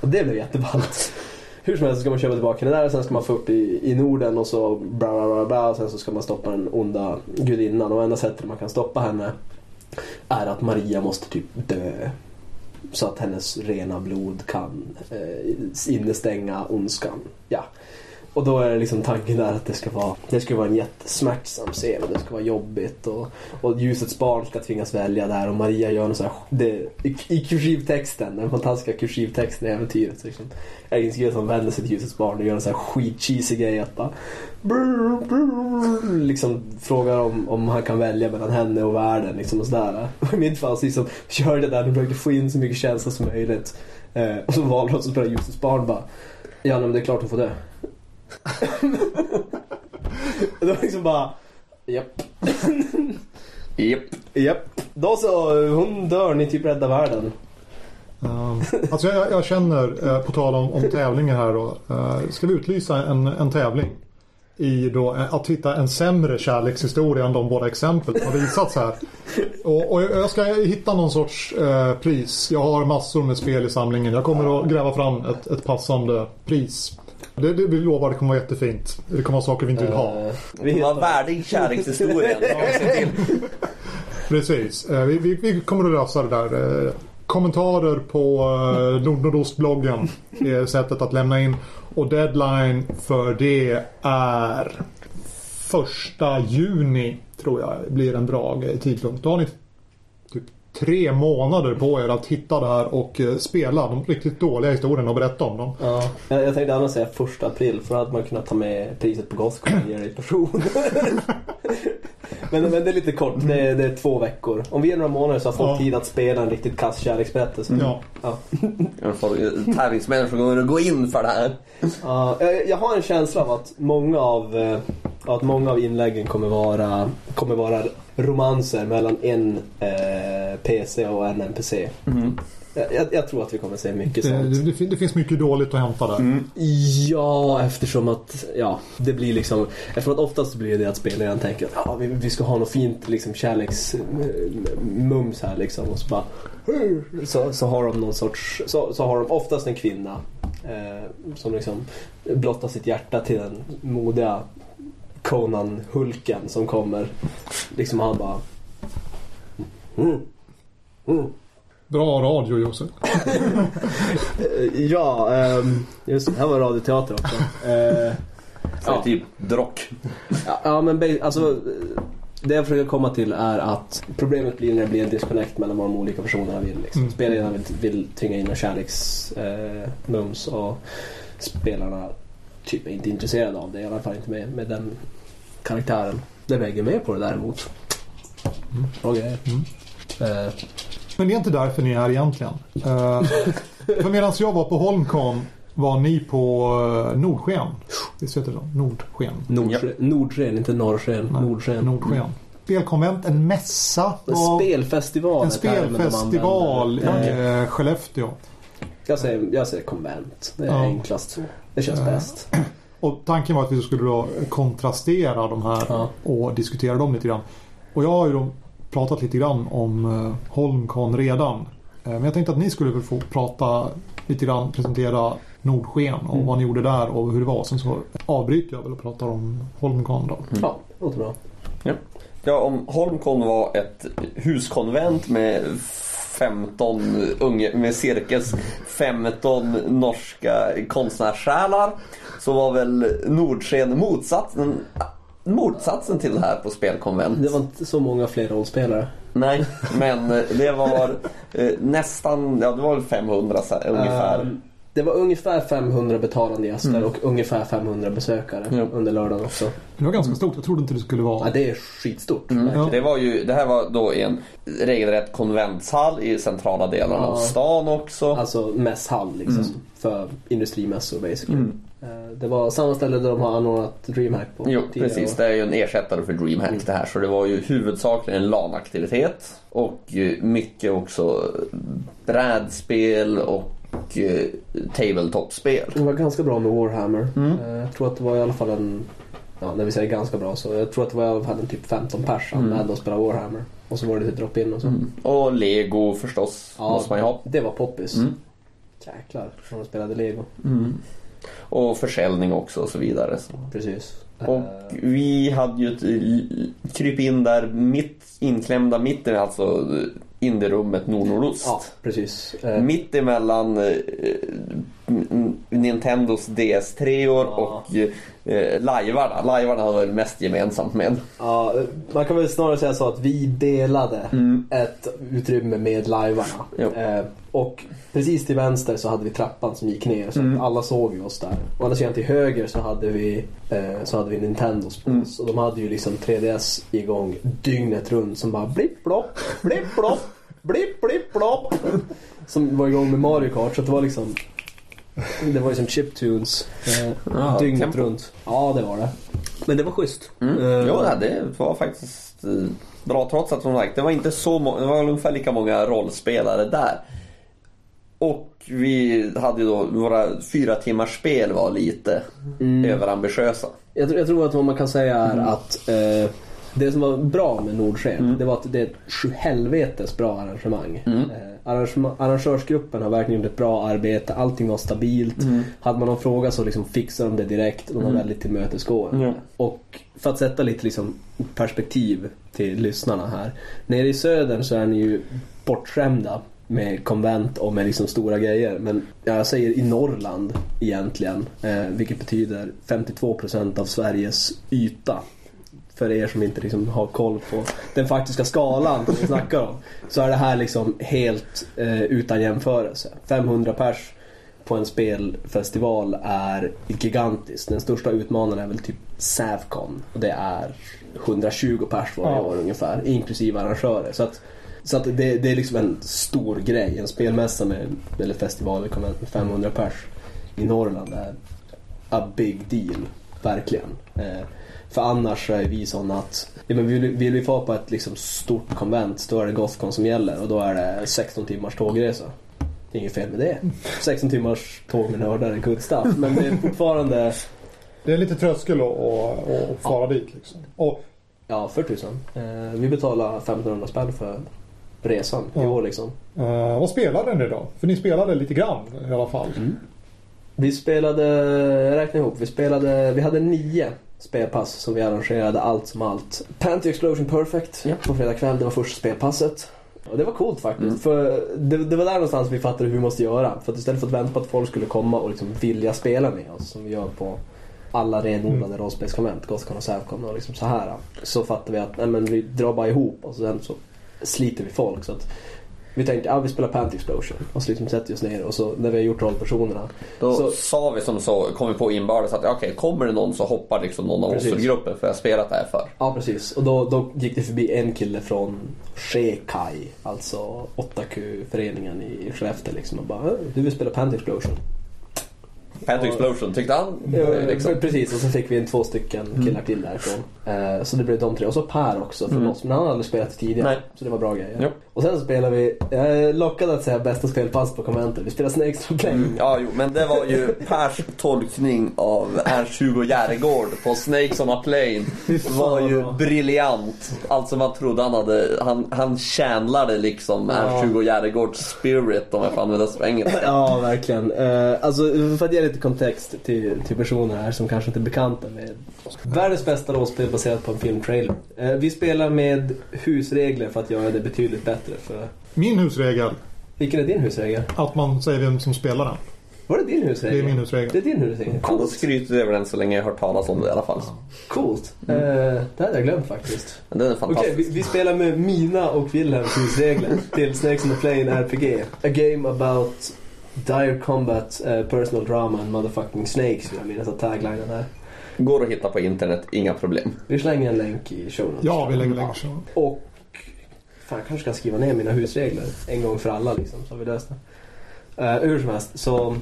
Och det blev jätteballt. *laughs* Hur som helst så ska man köpa tillbaka det där och sen ska man få upp i, i Norden och så bla bla bla bla och sen så ska man stoppa den onda gudinnan och enda sättet man kan stoppa henne är att Maria måste typ dö. Så att hennes rena blod kan eh, innestänga ondskan. Ja. Och då är det liksom tanken där att det ska vara, det ska vara en jättesmärtsam scen och det ska vara jobbigt och, och ljusets barn ska tvingas välja där och Maria gör något så här, det, i, i kursivtexten, den fantastiska kursivtexten i äventyret. så Liksom, är det som vänder sig till ljusets barn och gör en sån här skitcheesy grej att bara brr, brr, liksom frågar om, om han kan välja mellan henne och världen liksom och sådär. Och I mitt fall så liksom körde jag där och försökte få in så mycket känsla som möjligt. Eh, och så valde de som spelar ljusets barn bara Ja nej, men det är klart hon får det det var liksom bara Japp. Japp. Japp. Då så, hon dör, ni typ räddar världen. Um, alltså jag, jag känner, eh, på tal om, om tävlingar här då. Eh, ska vi utlysa en, en tävling? I då eh, att hitta en sämre kärlekshistoria än de båda exempel som har visats här. Och, och jag ska hitta någon sorts eh, pris. Jag har massor med spel i samlingen. Jag kommer att gräva fram ett, ett passande pris. Det, det, vi lovar, det kommer vara jättefint. Det kommer vara saker vi inte vill ha. Eh, Vi vi har hittar, värdig till. *laughs* Precis. Eh, Vi, vi, vi kommer att lösa det där. Eh, Kommentarer på eh, Nord Nordostbloggen är sättet att lämna in. Och deadline för det är första juni tror jag blir en bra eh, tidpunkt. Då har ni tre månader på er att hitta det här och eh, spela de riktigt dåliga historierna och berätta om dem. ja. jag, jag tänkte annars säga första april för då hade man kunnat ta med priset på Gothcon och ge det i person. *laughs* men, men det är lite kort, det är, det är två veckor. Om vi ger några månader så har folk Ja. tid att spela en riktigt kass kärleksberättelse. Ja. Ja. Får- Tävlingsmänniskor kommer att gå in för det här. Ja, jag, jag har en känsla av att många av, eh, att många av inläggen kommer vara, kommer vara romanser mellan en eh, PC och en NPC. Jag, jag, jag tror att vi kommer se mycket Det, sånt. det, det fin- det finns mycket dåligt att hämta där. Ja, eftersom att ja, det blir liksom Eftersom att oftast blir det att spelaren tänker att ja, vi, vi ska ha något fint liksom kärleksmums här liksom och så bara så, så har de någon sorts så, så har de oftast en kvinna eh, som liksom blottar sitt hjärta till den modiga Conan-Hulken som kommer. Liksom han bara mm. Mm. Bra radio Josef. *laughs* Ja, ehm, just det. Här var radioteater också. *laughs* Så Ja. typ drock. Ja, ja men alltså det jag försöker komma till är att problemet blir när det blir en disconnect mellan vad de olika personerna vill. Liksom. Mm. Spelarna vill, vill tvinga in en kärleksmums eh, mums och spelarna typ är inte intresserade av det. I alla fall inte med, med den karaktären. Det väger med på det däremot. Okej. Mm. Eh, Men det är inte därför ni är här egentligen. Uh, *laughs* för medan jag var på Holmcon var ni på uh, Nordsken. Visst heter det? Nordsken. Nordsken, Nordsken, inte Norrsken. Nordsken. Nordsken. Spelkonvent, en mässa. En spelfestival. en spelfestival i eh, Skellefteå. Jag säger, jag säger konvent. Det är Ja. enklast så. Det känns Ja. bäst. *clears throat* Och tanken var att vi skulle då kontrastera de här Ja. och diskutera dem lite grann. Och jag har ju då pratat lite grann om eh, Holmcon redan. Eh, Men jag tänkte att ni skulle få prata lite grann, presentera Nordsken och Mm. vad ni gjorde där och hur det var. Sen så avbryter jag väl och pratar om Holmcon då. Ja, det låter bra. Ja, om Holmcon var ett huskonvent med 15 unge, med cirkus 15 norska konstnärssjälar så var väl Nordsken motsatsen, motsatsen till det här på spelkonvent. Det var inte så många fler rollspelare. Nej, men det var eh, nästan, ja det var väl 500 så *laughs* här, ungefär. Ehm, Det var ungefär 500 betalande gäster Mm. och ungefär 500 besökare Ja. under lördagen också. Det var ganska stort. Jag trodde inte det skulle Ja, vara... det är skitstort. Mm. Ja. Det, var ju, det här var då i en regelrätt konventshall i centrala delarna Ja. av stan också. Alltså mässhall liksom. Mm. För industrimässor basically. Mm. Eh, Det var samma ställe där de har anordnat DreamHack på Jo, precis. Det är ju en ersättare för DreamHack Mm. det här. Så det var ju huvudsakligen en LAN-aktivitet. Och mycket också brädspel och eh, tabletop-spel. Det var ganska bra med Warhammer. Mm. Eh, Jag tror att det var i alla fall en... Ja, när vi säger ganska bra så jag tror att det var i alla fall en typ 15 pers Mm. med och spela Warhammer. Och så var det lite drop-in och så. Mm. Och Lego förstås, Ja, måste man ju ha. Det var poppis. Mm. Jäklar, när de spelade Lego. Mm. Och försäljning också och så vidare. Så. Precis. Och Eh, vi hade ju ett kryp in där mitt inklämda mitten, alltså indierummet Nordnordost. Ja, precis. Eh, Mitt emellan eh, Nintendos DS3 år Ja. och eh, lajvarna. Lajvarna har väl mest gemensamt med. Ja, man kan väl snarare säga så att vi delade Mm. ett utrymme med lajvarna. Eh, och precis till vänster så hade vi trappan som gick ner så Mm. alla såg ju oss där. Och andra sidan till höger så hade vi, eh, så hade vi Nintendos på Mm. oss. Och de hade ju liksom 3DS igång dygnet runt som bara blipp plopp, blipp plopp, blipp blipp plopp. Som var igång med Mario Kart så det var liksom *laughs* det var ju som chiptunes eh, Ja, dygnet tempo. runt. Ja, det var det. Men det var schysst. Mm. Eh, Jo, det var faktiskt eh, bra trots att som sagt det var inte så må- det var ungefär lika många rollspelare där. Och vi hade ju då våra fyra timmars spel var lite Mm. överambitiösa. Jag, tror- jag tror att vad man kan säga är Mm. att eh, det som var bra med Nordsken det var att det är ett sjuhelvetes bra arrangemang. Mm. Eh, arrangörsgruppen har verkligen gjort ett bra arbete. Allting var stabilt. Mm. Hade man någon fråga så liksom fixade de det direkt. De var väldigt tillmötesgående. Ja. Och för att sätta lite liksom perspektiv till lyssnarna här. Nere i södern så är ni ju bortskämda med konvent och med liksom stora grejer. Men ja, jag säger i Norrland egentligen. Eh, vilket betyder 52% av Sveriges yta. För er som inte liksom har koll på den faktiska skalan som vi snackar om. Så är det här liksom helt eh, utan jämförelse. 500 pers på en spelfestival är gigantiskt. Den största utmanaren är väl typ Savcon. Och det är 120 pers varje Ja. år ungefär. Inklusive arrangörer. Så att, så att det, det är liksom en stor grej. En spelmässa med, eller festival eller konvent med 500 pers i Norrland är a big deal. Verkligen. Eh, för annars så är vi sådana att ja, men vill, vill vi få på ett liksom stort konvent då är det Gothcon som gäller och då är det 16 timmars tågresa. Det är inget fel med det. 16 timmars tåg med nördar är good stuff. Men det är fortfarande, Det är lite tröskel att, att, att fara dit liksom. Och ja för tusan. Eh, vi betalar 1500 spänn för resan i Ja. år liksom. eh, vad spelade ni då? För ni spelade lite grann i alla fall. Vi spelade, jag räknar ihop, vi spelade, vi hade nio spelpass som vi arrangerade allt som allt. Panty Explosion Perfect Ja. på fredag kväll, det var första spelpasset. Och det var coolt faktiskt. Mm. För det, det var där någonstans vi fattade hur vi måste göra. För att istället för att vänta på att folk skulle komma och liksom vilja spela med oss som vi gör på alla renodlade Mm. rollspelskonvent, Gothcon och Savcon och liksom så här. Så fattade vi att nej, men vi drar bara ihop och sen så sliter vi folk. Så att vi tänkte, ja vi spelar Panty Explosion. Och så liksom sätter vi oss ner och så när vi har gjort rollpersonerna. Då Så- sa vi som så, kom vi på inbördes att okej, kommer det någon så hoppar liksom någon av oss Precis. ur gruppen för jag har spelat det här för. Ja precis och då, då gick det förbi en kille från Shekai, alltså 8Q-föreningen i Skellefteå liksom och bara "Äh, du vill spela Panty Explosion? Ja. Explosion tyckte han. Ja, liksom. Precis och så fick vi en två stycken killar till därifrån. Eh, så det blev de tre och så Per också från Mm. oss men han hade aldrig spelat tidigare. Nej. Så det var bra grejer. Jo. Och sen så spelade vi, jag är lockad att säga bästa spelpass på konventet. Vi spelade Snakes on Play. Mm, ja, jo, men det var ju Pers tolkning av Ernst-Hugo Järegård på Snakes on a Plane. var ju briljant. Alltså man trodde han hade, han, han tjänlade liksom Ja. Ernst-Hugo Järegårds spirit om jag får använda svängen. Ja, verkligen. Eh, alltså, för att ge lite kontext till, till personer här som kanske inte är bekanta med världens bästa rollspel baserat på en filmtrailer. Eh, vi spelar med husregler för att göra det betydligt bättre. För... Min husregel, Vilken är din husregel? att man säger vem som spelar den. Var det din husregel? Det är min husregel. Det är din husregel. Han Coolt. skryter över den så länge jag har hört talas om det i alla fall. Coolt. Eh, det hade jag glömt faktiskt. Men Den är Okej, fantastisk. vi, vi spelar med mina och Wilhelms husregler *laughs* till Snakes on the Plane RPG. A game about Dire Combat, eh, Personal Drama and Motherfucking Snakes vill jag minnas att taglinen är. Går att hitta på internet, inga problem. Vi slänger en länk i show notes. Ja, vi lägger längre så. Och fan, jag kanske kan skriva ner mina husregler en gång för alla liksom, så har vi löst det. Uh, hur som helst, så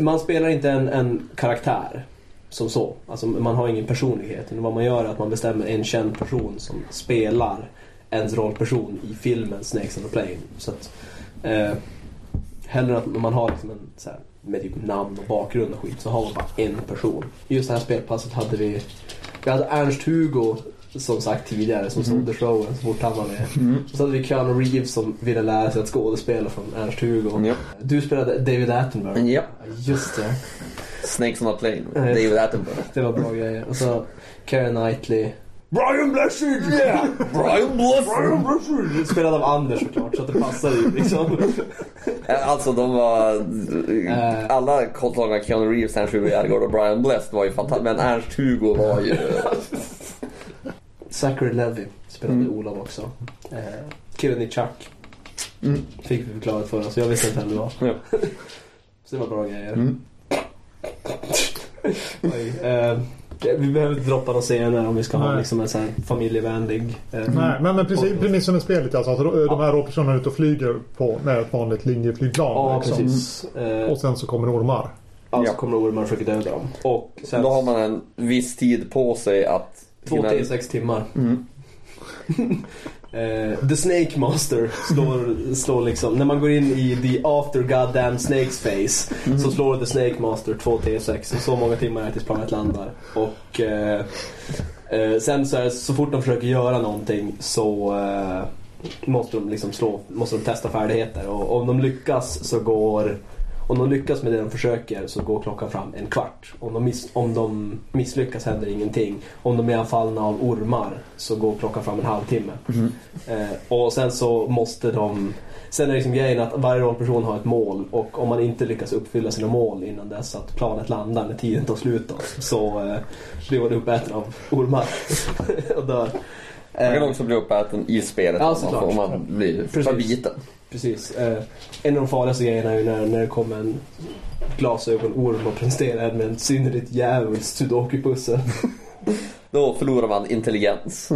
man spelar inte en, en karaktär som så. Alltså man har ingen personlighet. Vad man gör är att man bestämmer en känd person som spelar ens rollperson i filmen Snakes on the Plane. Så att, eh, hellre att man har liksom en så här, med typ namn och bakgrund och skit så har man bara en person. Just det här spelpasset hade vi vi hade Ernst-Hugo som sagt tidigare som snodde showen så fort han var med. Och så hade vi Keanu Reeves som ville lära sig att skådespela från Ernst-Hugo. Ja. Du spelade David Attenborough. Ja. Just det. Snakes on a plane. David Attenborough. Det var bra grejer. Och så Keira Knightley. Brian Blessed! Yeah! Brian Blessed! Spelad av Anders såklart så att det passade ju liksom. Alltså de var... Eh. Alla kontaktna Keanu Reeves, Ernst-Hugo Järegård och Brian Blessed var ju fantastiska. Men Ernst-Hugo var ju... *laughs* Zachary Levy spelade Mm. Olof också. Eh, killen i Chuck. Mm. Fick vi förklarat för oss. Jag visste inte vem det var. Ja. *laughs* Så det var bra grejer. Mm. *laughs* Oj, eh, vi behöver inte droppa några scener om vi ska ha Nej. liksom en här familjevänlig. Eh, Nej, men, men precis, premissen med spelet är alltså att de här rollpersonerna är ute och flyger på, med ett vanligt linjeflygplan. Ja, liksom. precis. Eh, Och sen så kommer ormar. alltså Ja. kommer ormar och försöker döda dem. Och sen Då har man en viss tid på sig att... två till sex timmar. Mm. *laughs* Eh, the Snake Master slår, slår liksom, när man går in i the after goddamn snakes face Mhm. så slår the Snake Master 2 T6 och så många timmar är det tills planet landar. Och eh, eh, sen så, är det, så fort de försöker göra någonting så måste de liksom slå, måste de testa färdigheter och om de lyckas så går om de lyckas med det de försöker så går klockan fram en kvart. Om de, miss, om de misslyckas händer ingenting. Om de är anfallna av ormar så går klockan fram en halvtimme. Mhm. Eh, och sen så måste de... Sen är liksom grejen att varje rollperson har ett mål och om man inte lyckas uppfylla sina mål innan dess att planet landar när tiden tar slut då, så eh, blir man uppäten av ormar *laughs* och dör. Man kan också bli uppäten i spelet Ja, om, man, får- om man blir Precis. förbiten. Precis. Eh, en av de farligaste grejerna är ju när, när det kommer en glasögonorm och presenterar en med en synnerligt djävulskt sudoku-pussel. *laughs* Då förlorar man intelligens.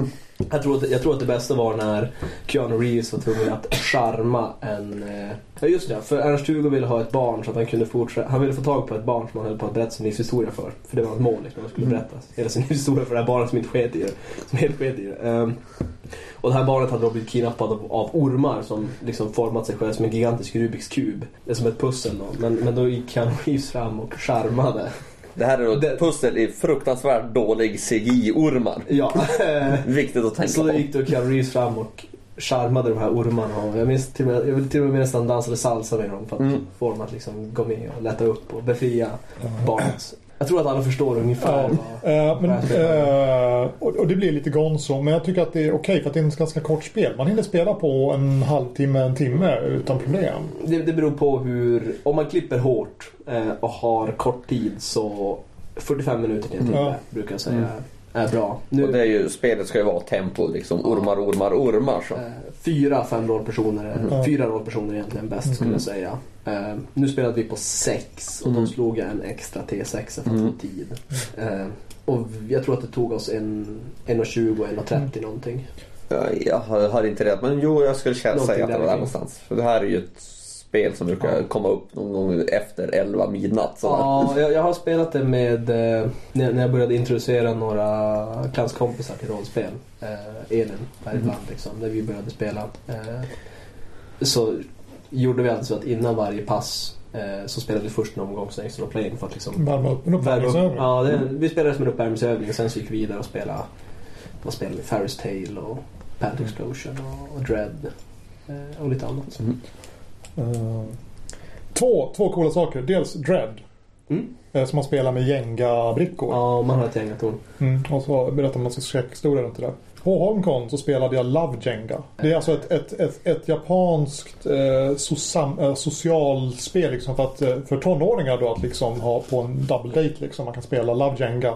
Jag tror, att, jag tror att det bästa var när Keanu Reeves var tvungen att charma en... Eh, ja just det, för Ernst-Hugo ville ha ett barn så att han kunde fortsätta. Han ville få tag på ett barn som han höll på att berätta sin livshistoria för. För det var ett mål liksom, han skulle berätta hela sin *laughs* livshistoria för det här barnet som inte sket i det. Som helt sket i det. Ehm, och det här barnet hade då blivit kidnappat av, av ormar som liksom format sig själv som en gigantisk Rubiks kub. Det är som ett pussel då. Men, men då gick Keanu Reeves fram och charmade. Det här är då Det- ett pussel i fruktansvärt dålig CGI-ormar. Ja. *laughs* Viktigt att tänka Så då på. gick då Keanu Reeves fram och charmade de här ormarna. Och jag minns till och med, jag vill till och med nästan dansade salsa med dem för att Mm. få dem att liksom gå med och lätta upp och befria barnet. Jag tror att alla förstår ungefär Ja, eh, men, eh, och, och det blir lite gonzo. Men jag tycker att det är okej för att det är ett ganska kort spel. Man hinner spela på en halvtimme, en timme utan problem. det, det beror på hur... Om man klipper hårt eh, och har kort tid så 45 minuter till en timme Ja. brukar jag säga är bra. Nu, Och det är ju, spelet ska ju vara tempo liksom. Ormar, ormar, ormar så. Eh, Fyra, fem rollpersoner. är- Mm. Fyra rollpersoner är egentligen bäst skulle jag säga. Eh, nu spelade vi på sex och då Mm. slog jag en extra T6 för att Mm. få tid. Eh, och jag tror att det tog oss en 1.20, 1.30 någonting. Ja, Jag har, inte rätt men jo jag skulle säga Någonting att det var där någonstans. För det här är ju ett spel som brukar Ja. komma upp någon gång efter 11 midnatt. sådär. Ja, jag, jag har spelat det med eh, när, jag började introducera några klasskompisar till rollspel. Eh, Elin här Mm. ibland liksom, när vi började spela. Eh, så gjorde vi alltså att innan varje pass eh, så spelade vi först en omgång Snakes on a Plane för att liksom Värma upp en uppvärmningsövning. Ja, det, vi spelade som en uppvärmningsövning och sen så gick vi vidare och spelade vad spelade vi? Ferris Tale och Pant Explosion och, och Dread eh, och lite annat. Mm. Eh, två, två coola saker. Dels Dread. Mm. eh, Som man spelar med Jenga-brickor. Ja, man har ett gäng torn. Mm, och så berättar man sin skräckhistoria runt det där. På Holmcon så spelade jag Love Jenga. Det är alltså ett, ett, ett, ett japanskt eh, sosam, eh, socialspel liksom för, att, eh, för tonåringar då att liksom ha på en double date liksom. Man kan spela Love Jenga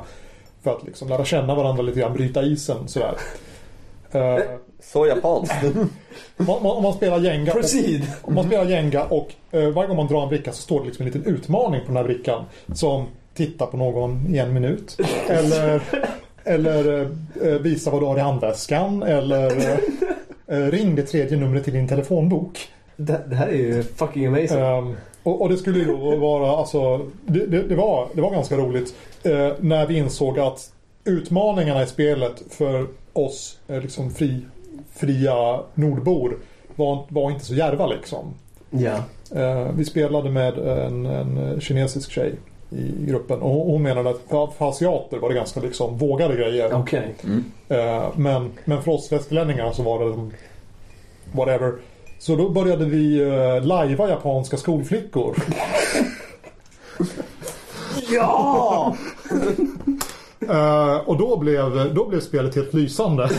för att liksom lära känna varandra lite grann, bryta isen sådär. Eh, Så japanskt. *laughs* om, man, spelar Jenga och, om man spelar Jenga och eh, varje gång man drar en bricka så står det liksom en liten utmaning på den här brickan. Som titta på någon i en minut. Eller, eller eh, visa vad du har i handväskan. Eller ring det tredje numret till din telefonbok. Det, det här är ju fucking amazing. Ehm, och, och det skulle ju då vara, alltså, det, det, det, var, det var ganska roligt när vi insåg att utmaningarna i spelet för oss eh, liksom fri, fria nordbor var, var inte så djärva liksom. Ja. Eh, vi spelade med en, en kinesisk tjej i gruppen och hon menade att för, för asiater var det ganska liksom vågade grejer. Okej. Eh, men, men för oss västerlänningar så var det whatever. Så då började vi lajva japanska skolflickor. *laughs* Ja! *laughs* Eh, och då blev, då blev spelet helt lysande.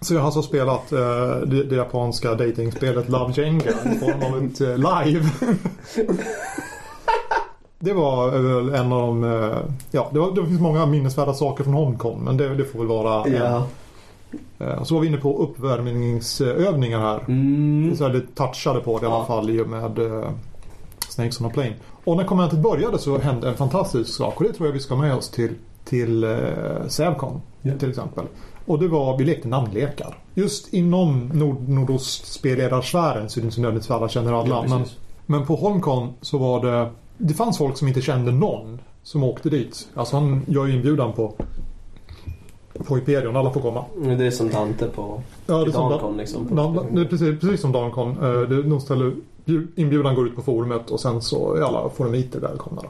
Så jag har alltså spelat eh, det, det japanska datingspelet Love Jenga i form av ett eh, live. det var väl en av de... ja, det, var, det finns många minnesvärda saker från Hongkong men det, det får väl vara... Ja. Så var vi inne på uppvärmningsövningar här. Mm. Så här, det touchade på det i alla fall i och med uh, Snakes on a Plane. Och när konventet började så hände en fantastisk sak och det tror jag vi ska med oss till, till uh, Sävcon Ja. till exempel. Och det var, vi lekte namnlekar. Just inom nord, nordostspelledarsfären så är det inte så nödvändigt för alla känner alla. Ja, men, men på Holmcon så var det, det fanns folk som inte kände någon som åkte dit. Alltså han gör ju inbjudan på på Hyperion, alla får komma. Det är som Dante på Ja, det är som Dancon liksom. Precis, precis som Dancon. Eh, de ställer, inbjudan går ut på forumet och sen så är alla forumiter välkomna. Då.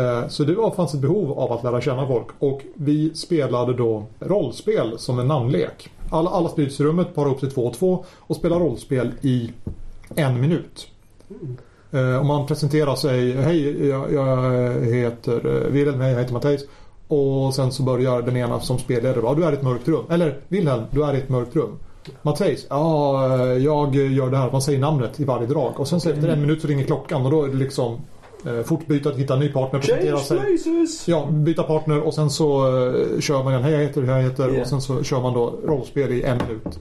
Eh, så det var, fanns ett behov av att lära känna folk och vi spelade då rollspel som en namnlek. Alla, alla sprids i rummet, parar upp sig två och två och spelar rollspel i en minut. Eh, Om man presenterar sig, hej jag, jag heter eh, Wilhelm, hej jag heter Mattias. Och sen så börjar den ena som spelledare, ja du är i ett mörkt rum. Eller Wilhelm, du är i ett mörkt rum. Mattias, ja eh, jag gör det här. Man säger namnet i varje drag. Och sen så efter en minut så ringer klockan och då är det liksom eh, fort byta, hitta en ny partner, Change sig. places! Ja, byta partner och sen så eh, kör man igen. Hej jag heter, hej jag heter. Ja. Och sen så kör man då rollspel i en minut.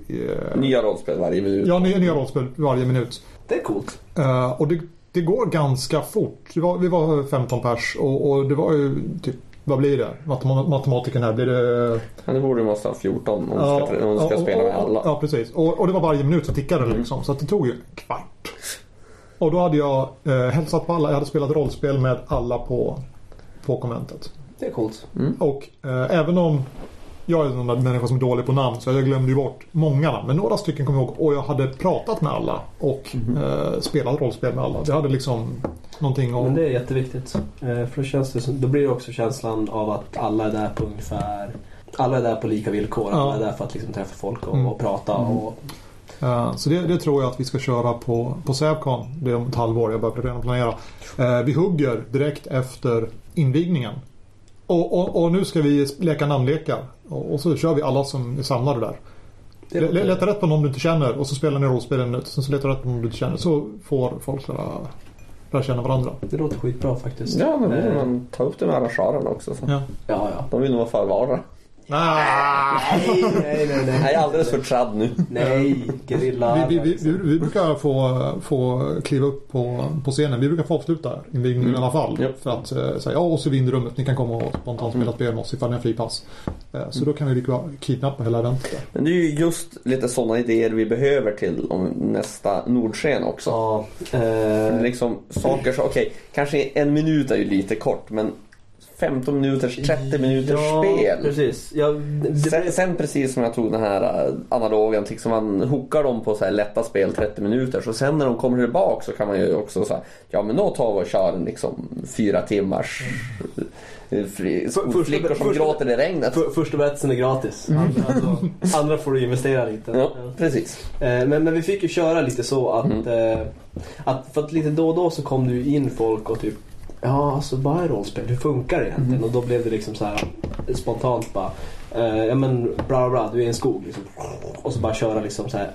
Eh, Nya rollspel varje minut. Ja, nya, nya rollspel varje minut. Det är coolt. Eh, och det, det går ganska fort. Var, vi var 15 pers och, och det var ju typ, vad blir det? Matem- matematiken här, blir det... Men det borde måste ha 14 om du ska, om du ska och- spela med alla. Ja, precis. Och, och det var varje minut så tickade det liksom. Så att det tog ju en kvart. Och då hade jag eh, hälsat på alla. Jag hade spelat rollspel med alla på, på konventet. Det är coolt. Och eh, även om jag är en människa som är dålig på namn så jag glömde ju bort många namn. Men några stycken kommer jag ihåg och jag hade pratat med alla och eh, spelat rollspel med alla. Det hade liksom någonting om... Men det är jätteviktigt. Eh, För då, känns det som, då blir det också känslan av att alla är där på ungefär alla är där på lika villkor. Alla Ja. är där för att liksom träffa folk och, Mm. och prata. Och, Eh, Så det, det tror jag att vi ska köra på, på Sävcon. Det är om ett halvår. Jag börjar redan planera. Eh, Vi hugger direkt efter invigningen. Och, och, och nu ska vi leka namnlekar. Och, och så kör vi alla som är samlade där. låter, Leta rätt på någon du inte känner och så spelar ni rollspel en minut. Sen så letar du rätt på någon du inte känner. Så får folk lära, lära känna varandra. det låter skitbra faktiskt. Ja, men borde Eh, man ta upp det med arrangörerna också. Så. Ja. ja, ja. De vill nog vara förvarare. Nej, nej, nej. nej. Jag är alldeles för tradd nu. Nej, gerilla. Vi, vi, vi, vi brukar få, få kliva upp på, på scenen. Vi brukar få avsluta invigningen i alla fall. Ja. För att eh, säga ja, och så vinner rummet. Ni kan komma och spontant spela spel med oss ifall ni har fri pass. Eh, så då kan vi lika kidnappa hela eventet. Men det är ju just lite sådana idéer vi behöver till om nästa Nordsken också. Ja, eh, Liksom saker så, okej, kanske en minut är ju lite kort men 15 minuters, 30 minuters ja, spel. precis. Ja, det, Sen, sen precis som jag tog den här äh, analogen, liksom man hookar dem på så här lätta spel 30 minuter så sen när de kommer tillbaka så kan man ju också säga ja men då tar vi och kör en liksom fyra timmars eh, fri, För- skolflickor som första- gråter i regnet. för, första berättelsen är gratis. Andra, alltså, andra får du investera lite. Ja, precis. Eh, Men, men vi fick ju köra lite så att, eh, att för att lite då och då så kom ju in folk och typ Ja, alltså vad är rollspel? Hur funkar det egentligen? Och då blev det liksom så här spontant bara eh, Ja men bla bla du är i en skog liksom. Och så bara köra liksom så här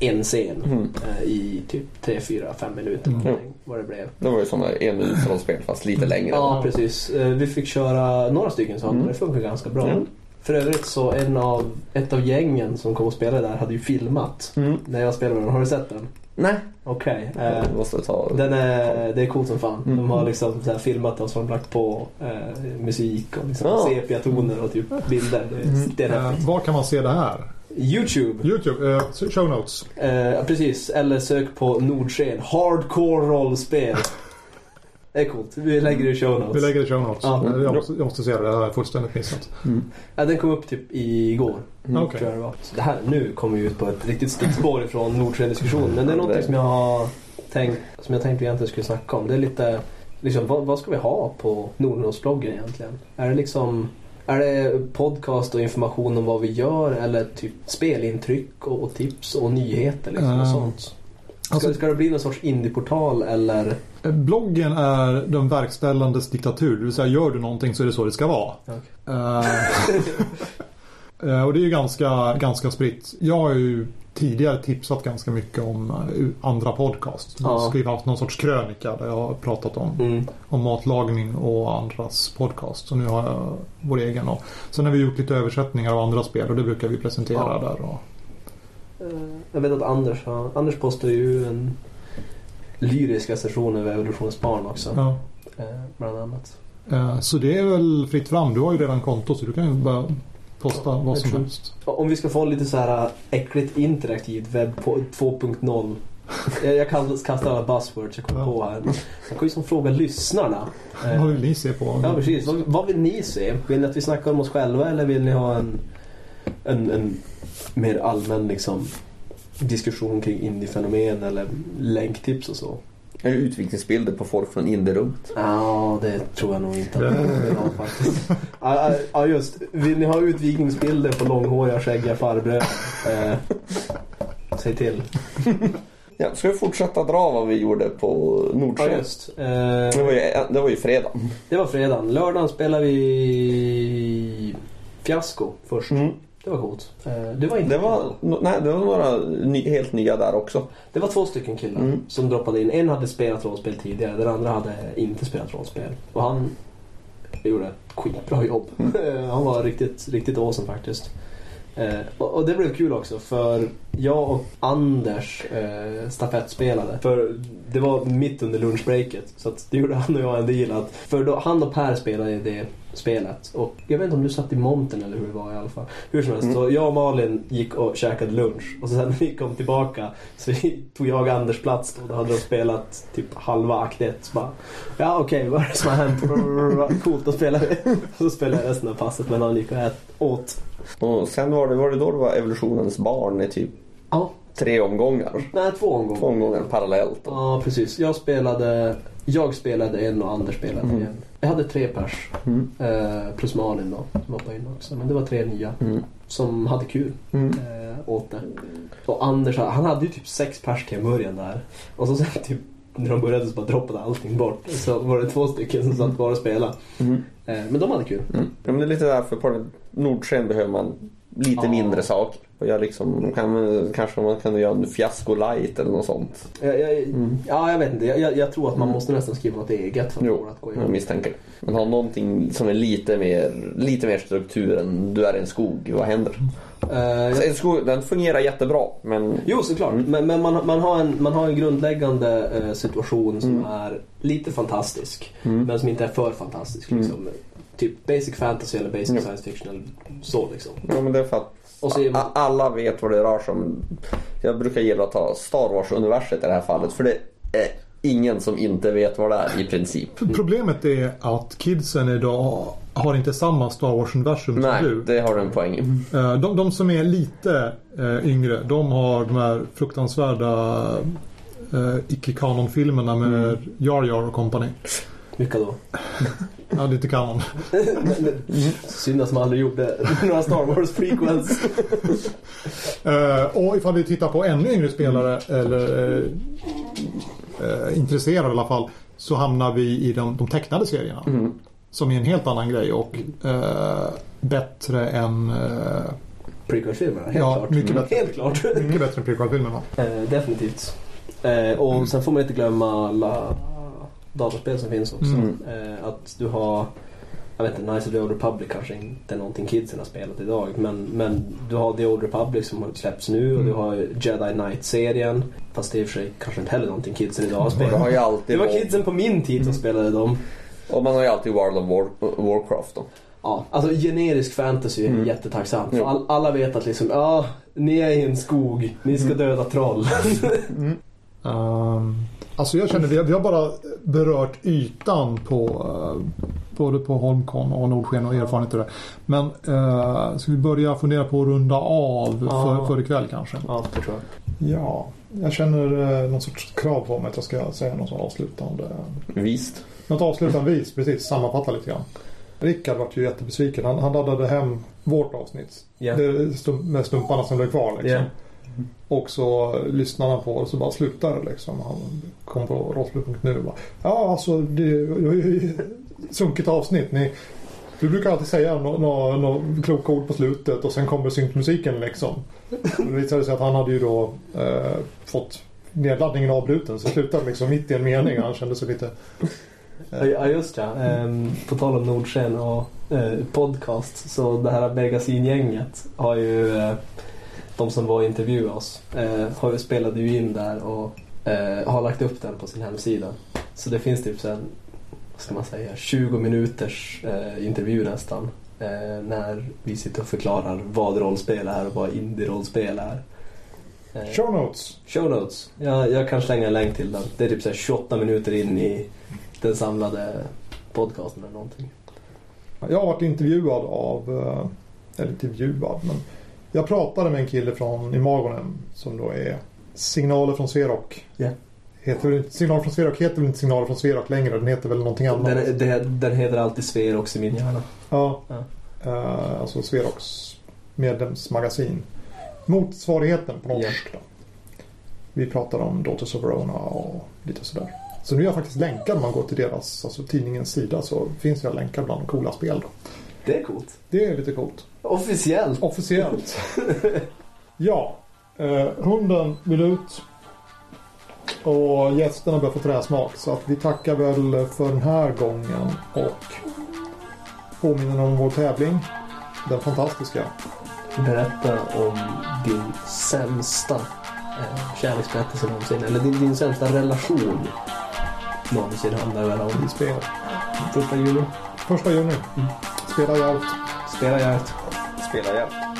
en scen Mm. eh, i typ 3, 4, 5 minuter Mm. vad det blev. Det var ju sådana en minuts rollspel fast lite längre. Ja precis. Eh, Vi fick köra några stycken sådana Mm. det funkar ganska bra. Mm. För övrigt så en av, ett av gängen som kom och spelade där hade ju filmat Mm. när jag spelade med dem. Har du sett den? Nej, Okej. eh, jag måste ta... den är, det är coolt som fan. Mm. De har liksom så här filmat oss och lagt på eh, musik och liksom Ja. sepia-toner och typ bilder. Det, är- det är Eh, var kan man se det här? Youtube. Youtube, eh, show notes. Eh, precis, eller sök på Nordsken. Hardcore rollspel. Det är coolt. Vi lägger det i show notes. Vi lägger det i show notes. Ja. Eh, Jag, måste, jag måste se det, det här har jag fullständigt missat. Ja, den kom upp typ igår. Mm. Okej. Tror jag det, var. Så det här, nu kommer vi ut på ett riktigt stickspår ifrån Nordsken-diskussionen. Men det är något som jag har tänkt, som jag tänkte egentligen skulle snacka om. Det är lite, liksom, vad, vad ska vi ha på Nordnordsbloggen egentligen? Är det liksom är det podcast och information om vad vi gör eller typ spelintryck och, och tips och nyheter liksom och Eh, sånt? Ska, alltså- ska det bli någon sorts indieportal eller? Bloggen är den verkställandes diktatur. Det vill säga, gör du någonting så är det så det ska vara. Eh, *laughs* eh, och det är ju ganska, ganska spritt. Jag har ju tidigare tipsat ganska mycket om eh, andra podcasts. Jag har skrivit haft någon sorts krönika där jag har pratat om, Mm. om matlagning och andras podcast. Så nu har jag vår egen. Och sen har vi gjort lite översättningar av andra spel och det brukar vi presentera Ja. där. Och, Jag vet att Anders har, Anders postar ju en lyrisk recension över Evolutionens barn också. ja. eh, Bland annat. Eh, Så det är väl fritt fram. Du har ju redan konto så du kan ju bara posta Ja, vad som tror- helst. Om vi ska få lite så här äckligt interaktivt webb på 2.0. *laughs* Jag, kastar alla buzzwords jag kommer Ja. på här. Jag kan ju som fråga lyssnarna. Eh, Vad vill ni se på? Ja precis. Vad, vad vill ni se? Vill ni att vi snackar om oss själva eller vill ni ha en, en, en mer allmän liksom, diskussion kring indiefenomen eller länktips och så? Eller utvikningsbilder på folk från Indierummet. Ja, det tror jag nog inte att vi vill ha faktiskt. Ja, ja, Ja, just. Vill ni ha utvikningsbilder på långhåriga skäggiga farbröder? Eh, säg till. Ja, ska vi fortsätta dra vad vi gjorde på Ja, Nordsjön? just. Eh, det, var ju, det var ju fredag. det var fredagen. Lördagen spelade vi Fiasko först. Mm. Det var coolt. Eh, det var inte Det var, nej, det var några ny, helt nya där också. Det var två stycken killar Mm. som droppade in. En hade spelat rollspel tidigare, den andra hade inte spelat rollspel. Och han gjorde ett skitbra jobb. *laughs* han var riktigt, riktigt awesome faktiskt. Eh, och det blev kul också för jag och Anders eh, stafettspelade. För det var mitt under lunchbreaket. Så att det gjorde han och jag en deal att, För då, han och Per spelade det spelet. Och jag vet inte om du satt i monten eller hur det var i alla fall. Hur som helst, Mm. så jag och Malin gick och käkade lunch. Och så sen när vi kom tillbaka så *laughs* tog jag Anders plats då. Då hade de spelat typ halva akt ett. Så bara, ja okej, vad är det som har hänt? *laughs* Coolt, då spelar vi. *laughs* Så spelade jag resten av passet men han gick och ät, åt. Och sen var det, var det då det var evolutionens barn i typ Ja, tre omgångar. nej två omgångar. Två omgångar parallellt. då. Ja, precis. Jag spelade, jag spelade en och Anders spelade Mm. en. Jag hade tre pers. Mm. Eh, plus Malin då, som hoppade in också. Men det var tre nya Mm. som hade kul Mm. eh, åt det. Och Anders, han hade ju typ sex pers till en början där. Och så sen typ när de började så bara droppade allting bort. Så var det två stycken som satt kvar och spelade. Mm. Eh, men de hade kul. Mm. Ja, men det är lite därför på Nordsken behöver man lite Ja. mindre saker. Och jag liksom, kan, kanske man kan göra en fiasko light eller något sånt. Jag, jag, Mm. Ja, jag vet inte. Jag, jag, jag tror att man måste nästan skriva något eget för Jo, att gå jag ihop. misstänker. Men ha någonting som är lite mer, lite mer struktur än du är i en skog. Vad händer? Jag- Alltså, en skog, den fungerar jättebra men Jo, såklart. Mm. Men, men man, man, har en, man har en grundläggande eh, situation som Mm. är lite fantastisk. Mm. Men som inte är för fantastisk. Mm. Liksom. Typ basic fantasy eller basic Ja. science fiction. Eller så liksom. Ja, men det är för att Och så är man- alla vet vad det rör sig om. Jag brukar gilla att ta Star Wars-universet i det här fallet. För det är ingen som inte vet vad det är i princip. Problemet är att kidsen idag har inte samma Star Wars-universum som Nej, du. det har du en poäng i. Eh, De, de som är lite eh, yngre, de har de här fruktansvärda eh, icke-kanon-filmerna med Mm. Jar Jar och company. Vilka då? *laughs* Ja, det är inte kanon. Synd att man aldrig gjorde *laughs* några Star Wars prequels. *laughs* Eh, och ifall vi tittar på ännu yngre spelare, eller eh, eh, intresserade i alla fall, så hamnar vi i de, de tecknade serierna. Mm. Som är en helt annan grej och bättre än... Prequel-filmerna, helt Ja, klart. mycket bättre. Helt klart. mycket bättre än prequel-filmerna. Eh, definitivt. Eh, och sen får man inte glömma alla dataspel som finns också. Mm. Eh, att du har jag vet inte, Knights of the Old Republic kanske inte är någonting kidsen har spelat idag. Men, men du har The Old Republic som har släppts nu och Mm. du har Jedi Knight-serien. Fast det är i och för sig kanske inte heller någonting kidsen idag har Det har spelat. Det alltid var varit- kidsen på min tid som spelade dem. Och man har ju alltid World of War, Warcraft då. Ja, alltså generisk fantasy är Mm. jättetacksamt. All, alla vet att liksom, ja, ni är i en skog, ni ska döda troll. *laughs* Um, alltså jag känner, vi har, vi har bara berört ytan på eh, både på Holmcon och Nordsken och erfarenheter där. Men uh, ska vi börja fundera på att runda av Ja. för, för ikväll kanske? ja, det tror jag. Ja, jag känner uh, någon sorts krav på mig att jag ska säga något avslutande. Visst. Något avslutande vis, precis, sammanfatta lite grann. Rickard var ju jättebesviken. Han, han laddade hem vårt avsnitt. Ja. Det, med stumparna som blev kvar liksom. Ja. Och så lyssnade han på det och så bara slutade det liksom. Han kom på rollspel.nu och bara Ja alltså det är var ju sunkigt avsnitt. Ni, du brukar alltid säga några no, no, kloka ord på slutet och sen kommer synkmusiken liksom. Det visade sig att han hade ju då eh, fått nedladdningen avbruten så slutade liksom mitt i en mening. Han kände sig lite Ja, Ja just ja. Ehm, på tal om Nordsken och eh, podcast. Så det här Begasin-gänget har ju eh, de som var och intervjuade oss eh, spelade ju in där och eh, har lagt upp den på sin hemsida. Så det finns typ sen, vad ska man säga, 20 minuters eh, intervju nästan. Eh, när vi sitter och förklarar vad rollspel är och vad indie-rollspel är. Eh, show notes. Show notes. Jag, jag kan slänga en länk till den. Det är typ så här 28 minuter in i den samlade podcasten eller någonting. Jag har varit intervjuad av, eh, eller intervjuad, men jag pratade med en kille från Imagonen som då är Signaler från Sverok. Heter inte- Signaler från Sverok heter väl inte Signaler från Sverok längre, den heter väl någonting annat. Den, den, den heter alltid Sver också i min hjärna. Ja, Ja. Eh, alltså Sveroks medlemsmagasin. Motsvarigheten på norsk då. Vi pratar om Daughters of Verona och lite sådär. Så nu är jag faktiskt länkad om man går till deras, alltså tidningens sida så finns jag länkad bland coola spel då. Det är coolt. Det är lite coolt. Officiellt. Officiellt. ja. Eh, hunden vill ut. Och gästerna börjar få träsmak. Så att vi tackar väl för den här gången. Och påminner om vår tävling. Den fantastiska. Berätta om din sämsta eh, kärleksberättelse någonsin. Eller din, din sämsta relation någonsin handlar väl om. i spel. Första juni. Första juni. Spela jävligt. Spela jävligt. Spela